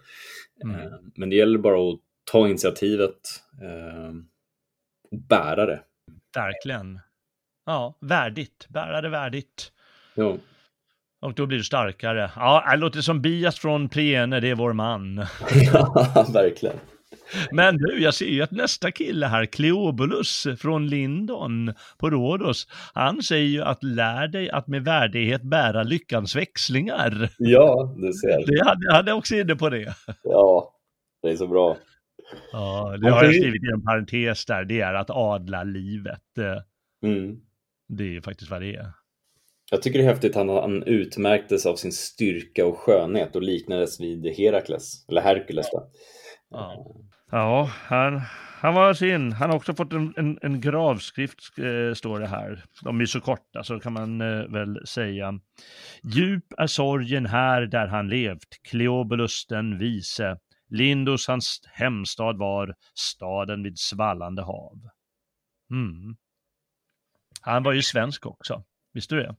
Mm. Eh, men det gäller bara att ta initiativet eh, och bära det. Verkligen. Ja, värdigt. Bära det värdigt. Ja. Och då blir du starkare. Ja, det låter som Bias från Priene, det är vår man. ja, verkligen. Men du, jag ser ju att nästa kille här, Cleobulus från Lindon på Rhodos, han säger ju att lär dig att med värdighet bära lyckans växlingar. Ja, du ser. Det hade, hade också inne på det. Ja, det är så bra. Ja, det har jag skrivit i en parentes där, det är att adla livet. Eh, Mm. Det är ju faktiskt vad det är. Jag tycker det är häftigt att han, han utmärktes av sin styrka och skönhet och liknades vid Herakles, eller Herkules. Då. Ja, ja han, han var sin. Han har också fått en, en, en gravskrift, eh, står det här. De är så korta, så kan man eh, väl säga. Djup är sorgen här där han levt, Kleobulus den vise. Lindos hans hemstad var, staden vid svallande hav. Mm. Han var ju svensk också, visste du det?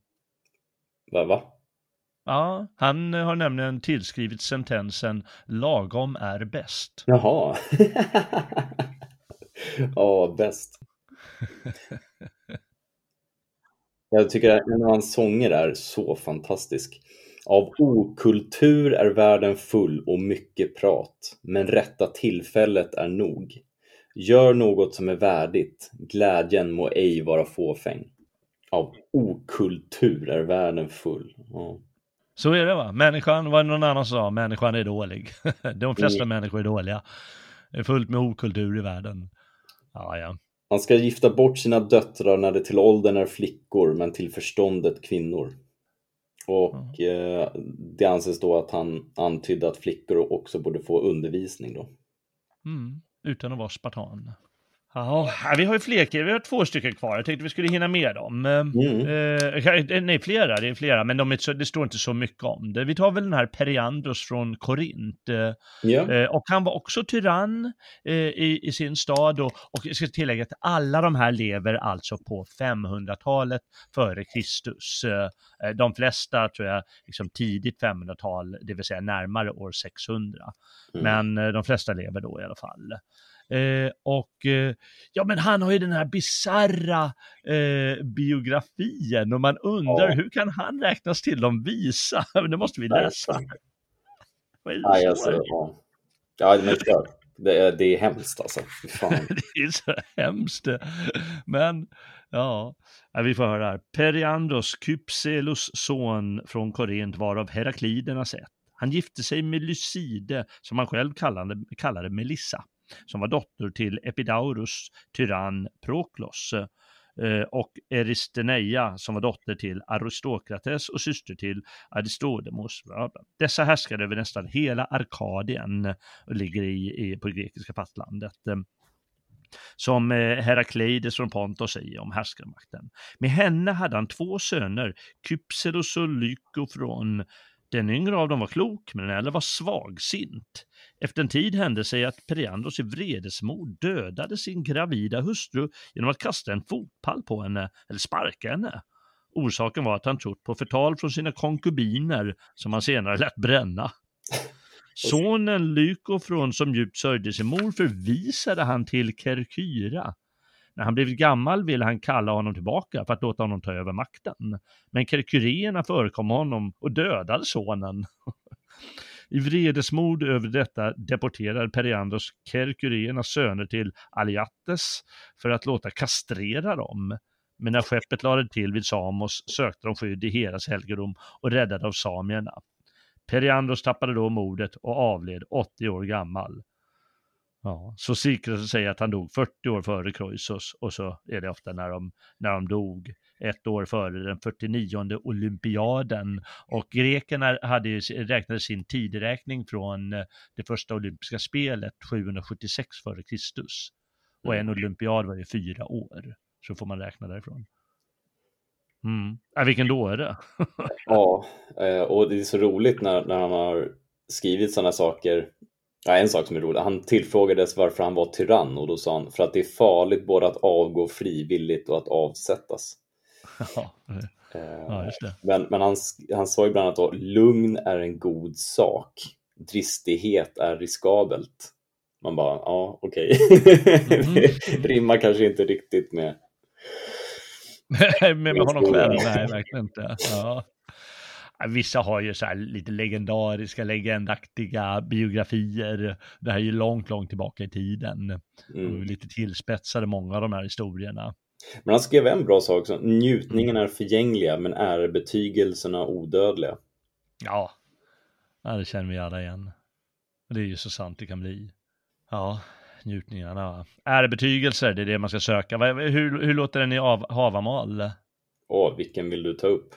Va? va? Ja, han har nämligen tillskrivit sentensen lagom är bäst. Jaha. Ja, bäst. Jag tycker att en av hans sånger är så fantastisk. Av okultur är världen full och mycket prat, men rätta tillfället är nog. Gör något som är värdigt, glädjen må ej vara fåfäng. Av okultur är världen full. Ja. Så är det va? Människan, vad någon annan sa, människan är dålig. De flesta människor är dåliga. Det är fullt med okultur i världen. Ja, ja. Han ska gifta bort sina döttrar när det till åldern är flickor, men till förståndet kvinnor. Och eh, det anses då att han antydde att flickor också borde få undervisning då. Mm, utan att vara spartan. Ja, vi har ju fler, vi har två stycken kvar. Jag tänkte vi skulle hinna med dem. Mm. Eh, nej, flera, det är flera, men de är det står inte så mycket om det. Vi tar väl den här Periandros från Korint. Eh, Ja, Eh, och han var också tyrann eh, i, i sin stad och, och jag ska tillägga att alla de här lever alltså på 500-talet före Kristus. Eh, de flesta tror jag liksom tidigt 500-tal, det vill säga närmare år 600. Mm. Men eh, de flesta lever då i alla fall. Eh, och eh, ja, men han har ju den här bizarra eh, biografin och man undrar Ja. hur kan han räknas till de visa? Det måste vi läsa. Nej, som alltså, ja. ja men kör. Det är, det är hemskt alltså. Det är så hemskt. Men ja, vi får höra här. Periandros, Kypselus son från Korint var av Heraklidernas ett. Han gifte sig med Lyside, som han själv kallade, kallade Melissa, som var dotter till Epidaurus tyrann Proklos eh, och Eristeneia som var dotter till Aristokrates och syster till Aristodemos. Dessa härskade över nästan hela Arkadien och ligger i, i, på grekiska fastlandet. Som eh, Herakleides från Pontos säger om härskarmakten. Med henne hade han två söner, Kypselos och Lykofron. Den yngre av dem var klok, men den äldre var svagsint. Efter en tid hände sig att Periandros i vredesmod dödade sin gravida hustru genom att kasta en fotpall på henne, eller sparka henne. Orsaken var att han trott på förtal från sina konkubiner, som han senare lät bränna. Sonen Lykofron, som djupt sörjde sin mor, förvisade han till Kerkyra. När han blivit gammal ville han kalla honom tillbaka för att låta honom ta över makten. Men kerkurierna förekom honom och dödade sonen. I vredesmod över detta deporterade Periandros kerkuriernas söner till Aliates för att låta kastrera dem. Men när skeppet lade till vid Samos sökte de skydd i Heras helgedom och räddade av samierna. Periandros tappade då modet och avled 80 år gammal. Ja, så Sikres säger att han dog 40 år före Kroisos och så är det ofta när de, när de dog ett år före den 49 olympiaden. Och grekerna hade räknade sin tideräkning från eh, det första olympiska spelet 776 före Kristus. Och en olympiad var ju fyra år. Så får man räkna därifrån. Mm. Ja, vilken dåre! ja, eh, och det är så roligt när, när han har skrivit sådana saker Ja, en sak som är rolig, han tillfrågades varför han var tyrann och då sa han för att det är farligt både att avgå frivilligt och att avsättas. Ja, ja just det. Men, men han, han sa ju bland annat att lugn är en god sak, dristighet är riskabelt. Man bara, ja okej. Okay. Mm. rimmar kanske inte riktigt med... med, med honom själv, nej verkligen inte. Ja. Vissa har ju så här lite legendariska, legendaktiga biografier. Det här är ju långt, långt tillbaka i tiden. Mm. lite tillspetsade många av de här historierna. Men han skrev en bra sak också. Njutningen är förgängliga men ärebetygelserna odödliga. Ja. ja, det känner vi alla igen. Det är ju så sant det kan bli. Ja, njutningarna. Ärebetygelser, det är det man ska söka. Hur, hur låter den i av, Havamal? Åh, vilken vill du ta upp?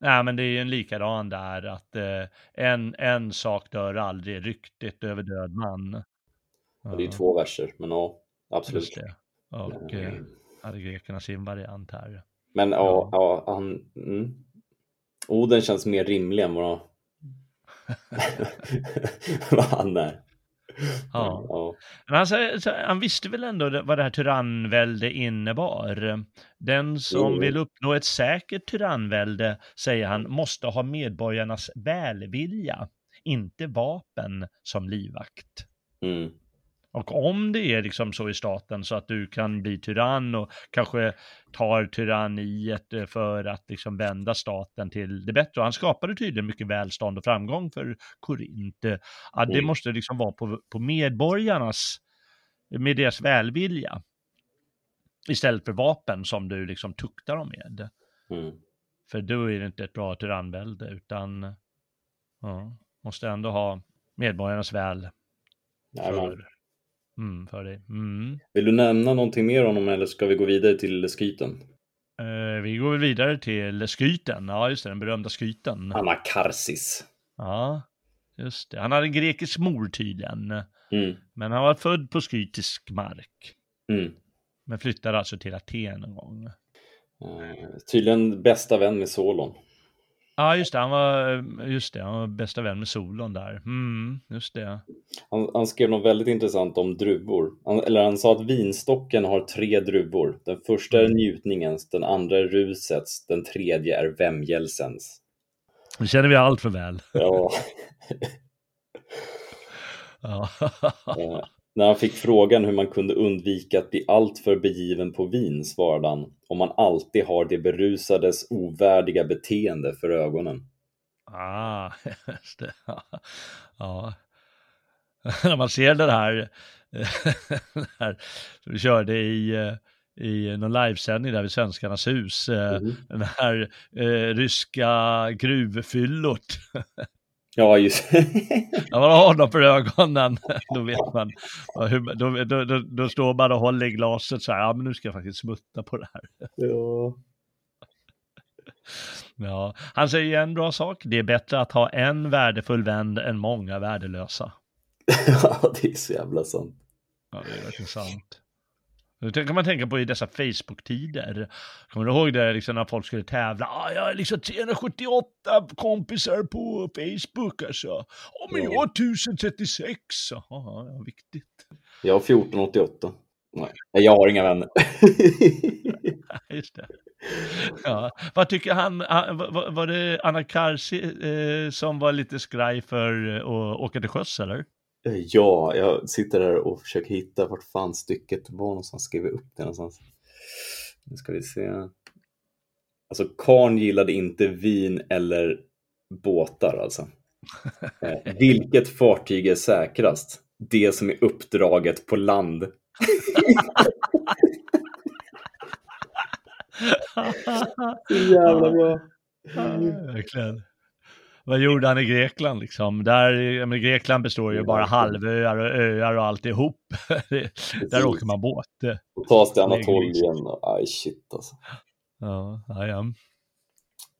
Nej, men det är ju en likadan där att eh, en, en sak dör aldrig, ryktet över död man. Ja. Det är ju två verser, men ja, absolut. Och eh, hade grekerna sin variant här. Men ja, ja han... Mm. Oden känns mer rimlig än vad, vad han är. Ja. ja. Men han, han, visste väl ändå vad det här tyrannvälde innebar. Den som mm. vill uppnå ett säkert tyrannvälde, säger han, måste ha medborgarnas välvilja, inte vapen som livvakt. Mm. Och om det är liksom så i staten så att du kan bli tyrann och kanske tar tyranniet eh, för att liksom vända staten till det bättre. Och han skapade tydligen mycket välstånd och framgång för Korint. Ja, det måste liksom vara på, på medborgarnas, med deras välvilja. Istället för vapen som du liksom tuktar dem med. Mm. För då är det inte ett bra tyrannvälde utan ja, måste ändå ha medborgarnas väl. För, Mm, för dig. Mm. Vill du nämna någonting mer om honom eller ska vi gå vidare till skyten? Uh, vi går vidare till skyten, ja just det, den berömda skyten. Anakarsis. Ja, just det. Han hade en grekisk mor tydligen. Mm. Men han var född på skytisk mark. Mm. Men flyttade alltså till Aten en gång. Uh, tydligen bästa vän med Solon. Ja, just det. Han var, just det, han var bästa vän med Solon där. Mm, just det. Han, han, skrev något väldigt intressant om druvor. Han, eller han sa att vinstocken har tre druvor. Den första är mm. njutningens, den andra är rusets, den tredje är vämjelsens. Det känner vi allt för väl. Ja. ja. När han fick frågan hur man kunde undvika att bli alltför begiven på vin svarade han om man alltid har det berusades ovärdiga beteende för ögonen. Ah, just det. Ja. När man ser det här, det här vi körde i, i någon livesändning där vid Svenskarnas hus, mm. den här eh, ryska gruvfyllot. Ja, just När man har dem för ögonen, då vet man. Då, då, då, då, står man och håller i glaset så här, ja men nu ska jag faktiskt smutta på det här. Ja. Ja, han säger en bra sak. Det är bättre att ha en värdefull vän än många värdelösa. ja, det är så jävla sant. Ja, det är verkligen sant. Det kan man tänka på i dessa Facebook-tider. Kommer du ihåg det liksom när folk skulle tävla? Ah, jag har liksom 378 kompisar på Facebook alltså. Ja, men jag har 1036. Jaha, ja, viktigt. Jag har 1488. Nej, jag har inga vänner. Just det. Ja. Vad tycker han, var det Anna Karsi eh, som var lite skraj för att åka till sjöss eller? Eh, ja, jag sitter där och försöker hitta vart fan stycket var någonstans, skriver upp det någonstans. Nu ska vi se. Alltså, Karn gillade inte vin eller båtar alltså. Eh, vilket fartyg är säkrast? Det som är uppdraget på land. Så jävla bra. Verkligen. Vad gjorde han i Grekland liksom? Där, men Grekland består ju bara halvöar och öar och alltihop. Där åker man båt. Och tas till Anatolien och aj shit alltså. Ja, ja, ja.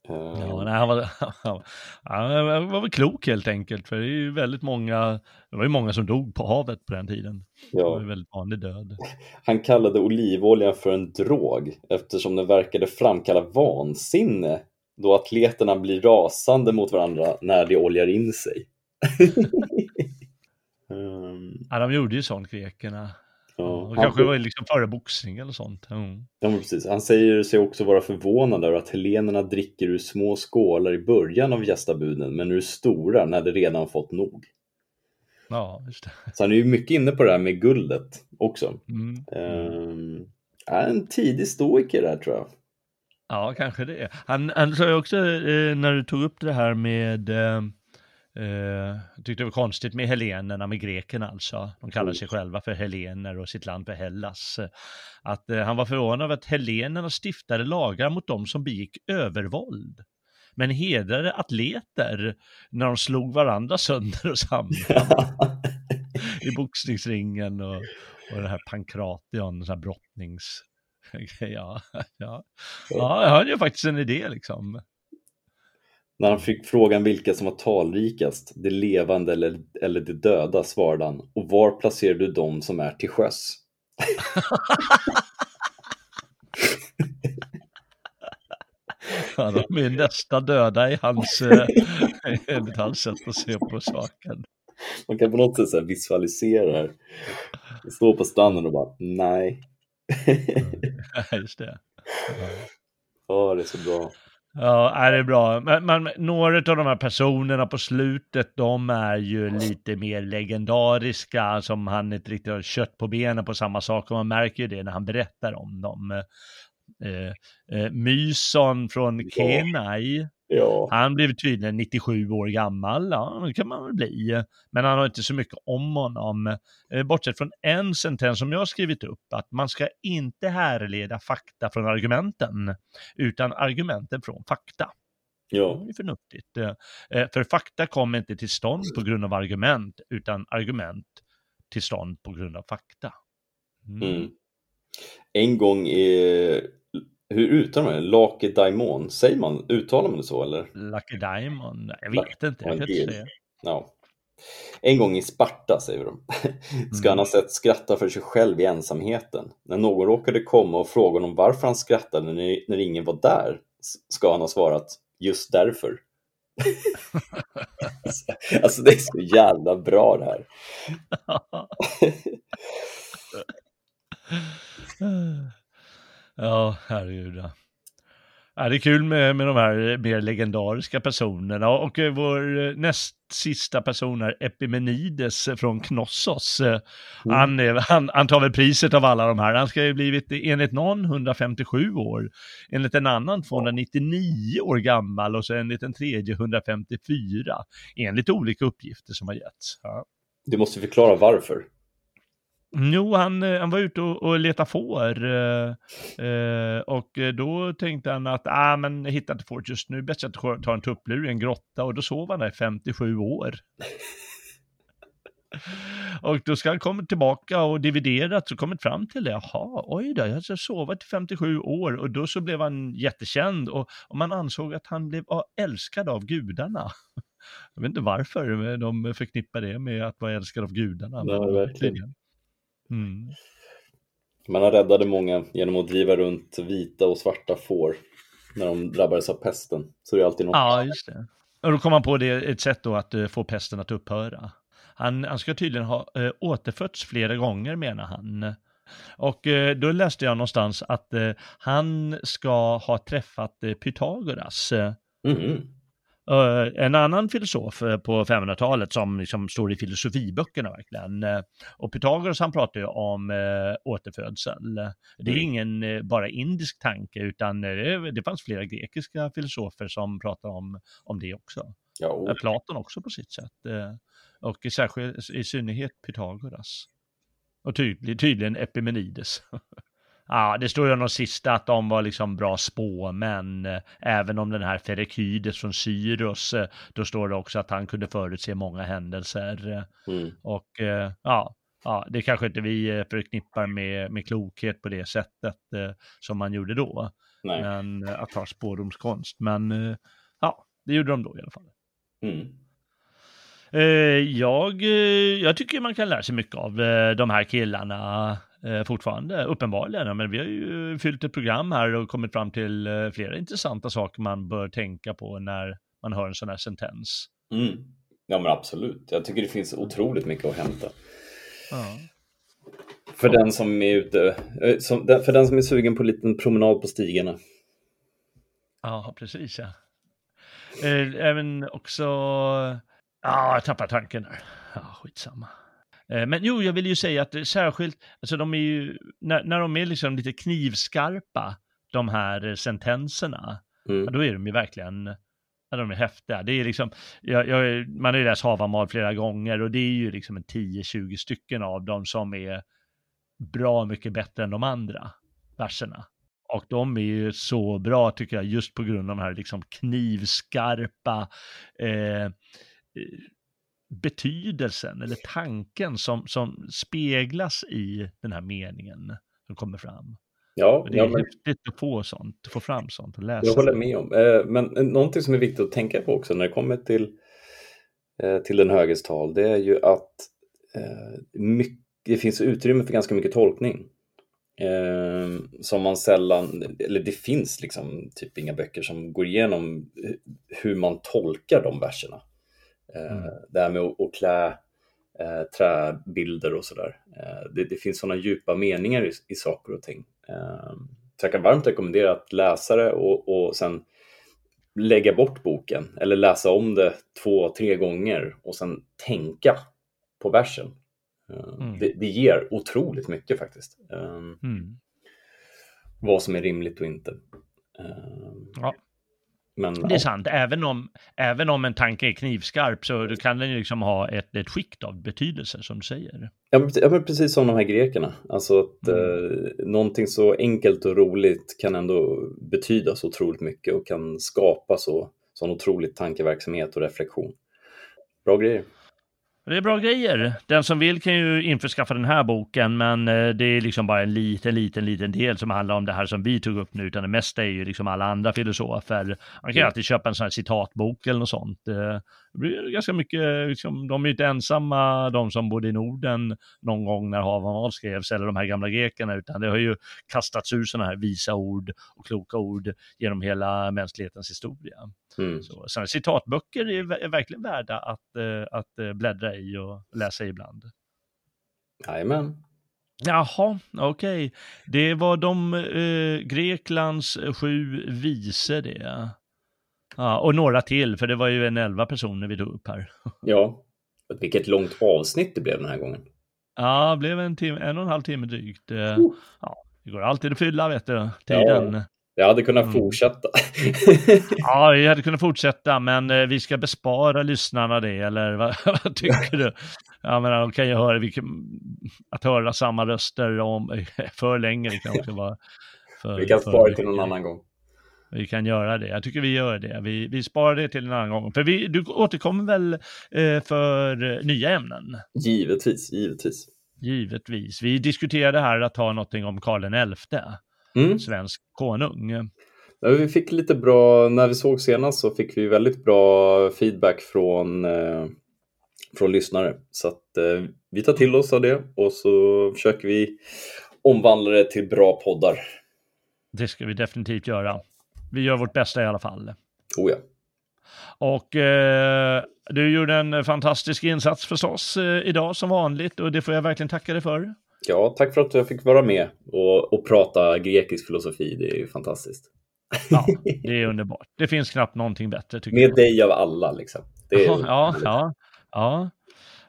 Eh, Ja, nej, han, var, han var väl klok helt enkelt, för det är ju väldigt många, det var ju många som dog på havet på den tiden. Det var ja. ju väldigt vanlig död. Han kallade olivolja för en drog eftersom den verkade framkalla vansinne då atleterna blir rasande mot varandra när de oljar in sig. Ehm, Ja, de gjorde ju sånt, grekerna. ja, han- kanske var liksom före boxning eller sånt. Mm. Ja, precis. Han säger sig också vara förvånad över att helenerna dricker ur små skålar i början av gästabuden men ur stora när de redan fått nog. Ja, just det. Så han är ju mycket inne på det här med guldet också. Mm. Um, är en tidig stoiker där tror jag. Ja, kanske det. Han, han sa ju också, eh, när du tog upp det här med, eh, eh, tyckte det var konstigt med helenerna, med grekerna alltså. De kallar sig själva för helener och sitt land för Hellas. Att eh, han var förvånad över att helenerna stiftade lagar mot dem som begick övervåld. Men hedrade atleter när de slog varandra sönder och samman i boxningsringen och, och den här pankration, sån här brottnings... Ja, ja. ja, jag har ju faktiskt en idé liksom. När han fick frågan vilka som var talrikast, det levande eller, eller det döda, svarade han. Och var placerar du dem som är till sjöss? Ja, de är nästa döda i hans, eh, enligt hans sätt att se på saken. Man kan på något sätt visualisera det här. Stå på stranden och bara, nej. Ja, just det. Ja, det är så bra. Ja, är det är bra. Men, men några av de här personerna på slutet, de är ju lite mer legendariska, som han inte riktigt har kött på benen på samma sak, och man märker ju det när han berättar om dem. Eh, eh, Myson från Ja. Kenai, Ja, han blev tydligen 97 år gammal, ja det kan man väl bli. Men han har inte så mycket om honom. Eh, bortsett från en sentens som jag har skrivit upp, att man ska inte härleda fakta från argumenten, utan argumenten från fakta. ja, Det är förnuftigt. Eh, eh, För fakta kommer inte till stånd på grund av argument, utan argument till stånd på grund av fakta. Mm. mm. En gång i, hur uttalar man det? Lake Daimon, säger man, uttalar man det så eller? Lucky Diamond, jag Lucky vet inte, jag kan inte Diamond. säga. En gång i Sparta, säger de, ska han ha sett skratta för sig själv i ensamheten. När någon råkade komma och fråga honom varför han skrattade när, ingen var där, ska han ha svarat just därför. alltså det är så jävla bra det här. Ja, herregud. Ja. Det är kul med, med de här mer legendariska personerna och eh, vår eh, näst sista person är Epimenides från Knossos. Eh, Han, är, han, han tar väl priset av alla de här. Han ska ju blivit enligt någon 157 år, enligt en annan 299 år gammal och så enligt en tredje 154, enligt olika uppgifter som har getts. Ja. Du måste förklara varför. Jo, han, eh, han var ute och, och letade får eh, eh, och eh, då tänkte han att ah, men jag hittar inte fåret just nu, bäst att jag tar en tupplur i en grotta och då sov han där i 57 år. och då ska han komma tillbaka och dividerat och kommit fram till det. Jaha, oj då, jag har sovit i 57 år och då så blev han jättekänd och, och man ansåg att han blev älskad av gudarna. Jag vet inte varför de förknippar det med att vara älskad av gudarna. Men verkligen. Mm. Man har räddade många genom att driva runt vita och svarta får när de drabbades av pesten. Så det är alltid något. Ja, just det. Och då kom han på det ett sätt då att eh, få pesten att upphöra. Han, han ska tydligen ha eh, återfötts flera gånger menar han. Och eh, då läste jag någonstans att eh, han ska ha träffat eh, Pythagoras. Mhm. En annan filosof eh, på 500-talet som liksom står i filosofiböckerna verkligen. Eh, Och Pythagoras han pratar ju om eh, återfödsel. Det är Mm. ingen eh, bara indisk tanke utan eh, det, fanns flera grekiska filosofer som pratar om, om det också. Ja. Platon också på sitt sätt. Eh, och i, särskilt, i synnerhet Pythagoras. Och tydlig, tydligen Epimenides. Ja, det står ju om de sista att de var liksom bra spåmän. Även om den här Ferekydes från Syros, då står det också att han kunde förutse många händelser. Mm. Och ja, ja, det kanske inte vi förknippar med, med klokhet på det sättet som man gjorde då. Nej. Men att ha spårdomskonst. Men ja, det gjorde de då i alla fall. Mm. Jag, jag tycker man kan lära sig mycket av de här killarna fortfarande, uppenbarligen. Men vi har ju fyllt ett program här och kommit fram till flera intressanta saker man bör tänka på när man hör en sån här sentens. Mm. Ja men absolut. Jag tycker det finns otroligt mycket att hämta. Ja. För den som är ute, för den som är sugen på en liten promenad på stigarna. Ja, precis ja. Även också, ja, jag tappar tanken här. Ja, skitsamma. Men jo, jag vill ju säga att särskilt, alltså de är ju, när, när de är liksom lite knivskarpa, de här sentenserna, Mm. ja, då är de ju verkligen, ja, de är häftiga. Det är liksom, jag, jag, man har ju läst Havamal flera gånger och det är ju liksom en 10-20 stycken av dem som är bra mycket bättre än de andra verserna. Och de är ju så bra tycker jag just på grund av de här liksom knivskarpa eh, betydelsen eller tanken som, som speglas i den här meningen som kommer fram. Ja, det är ja men, häftigt att få sånt, att få fram sånt och läsa. jag håller med om. Eh, Men någonting som är viktigt att tänka på också när det kommer till, eh, till den höges tal, det är ju att eh, mycket, det finns utrymme för ganska mycket tolkning. Eh, som man sällan, eller det finns liksom typ inga böcker som går igenom hur man tolkar de verserna. Eh, Mm. Det här med att, klä eh, träbilder och sådär. Eh, det, det finns sådana djupa meningar i, i saker och ting. Så jag kan varmt rekommendera att läsa det och, och sen lägga bort boken eller läsa om det två, tre gånger och sen tänka på versen. Mm. Det, det ger otroligt mycket faktiskt. Mm. vad som är rimligt och inte. Ja. Men, Det är sant, även om, även om en tanke är knivskarp så kan den ju liksom ha ett, ett skikt av betydelse som du säger. Ja men, precis som de här grekerna. Alltså att Mm. eh, någonting så enkelt och roligt kan ändå betyda så otroligt mycket och kan skapa så, sån otrolig tankeverksamhet och reflektion. Bra grejer. Det är bra grejer. Den som vill kan ju införskaffa den här boken, men eh, det är liksom bara en liten, liten, liten del som handlar om det här som vi tog upp nu, utan det mesta är ju liksom alla andra filosofer. Man kan ju alltid köpa en sån här citatbok eller något sånt. Eh, Det blir ganska mycket, liksom, de är ju inte ensamma, de som bodde i Norden någon gång när Havamal skrevs, eller de här gamla grekerna, utan det har ju kastats ur sådana här visa ord och kloka ord genom hela mänsklighetens historia. Mm. Så, sådana citatböcker är, är verkligen värda att, eh, att eh, bläddra i och läsa ibland. Jajamän. Jaha, okej. Det var de eh, Greklands sju vise det. Ja, och några till, för det var ju en elva personer vi tog upp här. Ja. Vilket långt avsnitt det blev den här gången. Ja, det blev en, timme, en och en halv timme drygt. Eh, Ja, det går alltid att fylla, vet du, tiden. Jag hade kunnat Mm. fortsätta. Ja, vi hade kunnat fortsätta, men eh, vi ska bespara lyssnarna det, eller vad, vad tycker du? Jag menar, de kan ju höra, vilken, att höra samma röster om för länge, det kan också vara för, Vi kan spara det till någon annan gång. Vi kan göra det. Jag tycker vi gör det. Vi, vi sparar det till en annan gång. För vi, du återkommer väl eh, för eh, nya ämnen? Givetvis, givetvis. Givetvis. Vi diskuterade här att ta någonting om Karl XI, Mm. svensk konung. Ja, vi fick lite bra, när vi såg senast så fick vi väldigt bra feedback från, eh, från lyssnare. Så att eh, vi tar till oss av det och så försöker vi omvandla det till bra poddar. Det ska vi definitivt göra. Vi gör vårt bästa i alla fall. Oh ja. Och eh, du gjorde en fantastisk insats förstås eh, idag som vanligt och det får jag verkligen tacka dig för. Ja, tack för att jag fick vara med och, och prata grekisk filosofi. Det är ju fantastiskt. Ja, det är underbart. Det finns knappt någonting bättre tycker Med jag. dig av alla liksom. Det är, Ja, ja, ja. ja.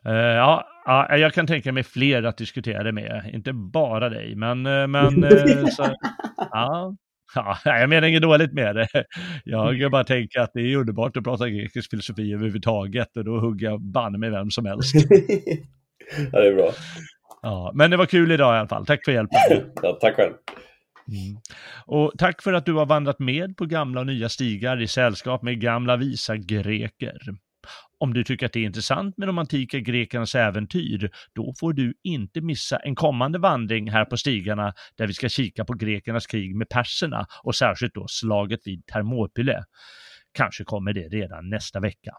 Eh, ja, ja, jag kan tänka mig fler att diskutera det med, inte bara dig, men, eh, men eh, så, ja. Ja, jag menar inget dåligt med det. Jag bara tänker att det är underbart att prata grekisk filosofi överhuvudtaget och då hugger jag banne med vem som helst. ja, det är bra. Ja, men det var kul idag i alla fall. Tack för hjälpen. ja, tack själv. Mm. Och tack för att du har vandrat med på gamla och nya stigar i sällskap med gamla visa greker. Om du tycker att det är intressant med de antika grekernas äventyr, då får du inte missa en kommande vandring här på stigarna där vi ska kika på grekernas krig med perserna och särskilt då slaget vid Thermopyle. Kanske kommer det redan nästa vecka.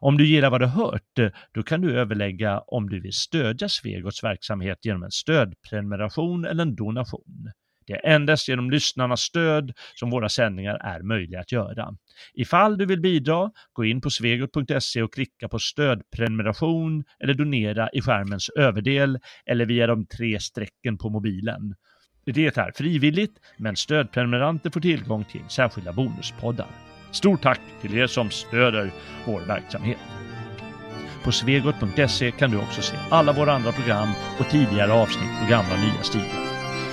Om du gillar vad du hört, eh, då kan du överlägga om du vill stödja Svegots verksamhet genom en stödprenumeration eller en donation. Det är endast genom lyssnarnas stöd som våra sändningar är möjliga att göra. Ifall du vill bidra, gå in på svegot.se och klicka på stödprenumeration eller donera i skärmens överdel eller via de tre strecken på mobilen. Det är frivilligt, men stödprenumeranter får tillgång till särskilda bonuspoddar. Stort tack till er som stöder vår verksamhet. På svegot.se kan du också se alla våra andra program och tidigare avsnitt på gamla och nya stilar.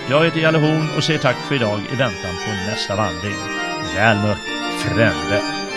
Jag heter Jalle Horn och säger tack för idag i väntan på nästa vandring. Väl mött, frände!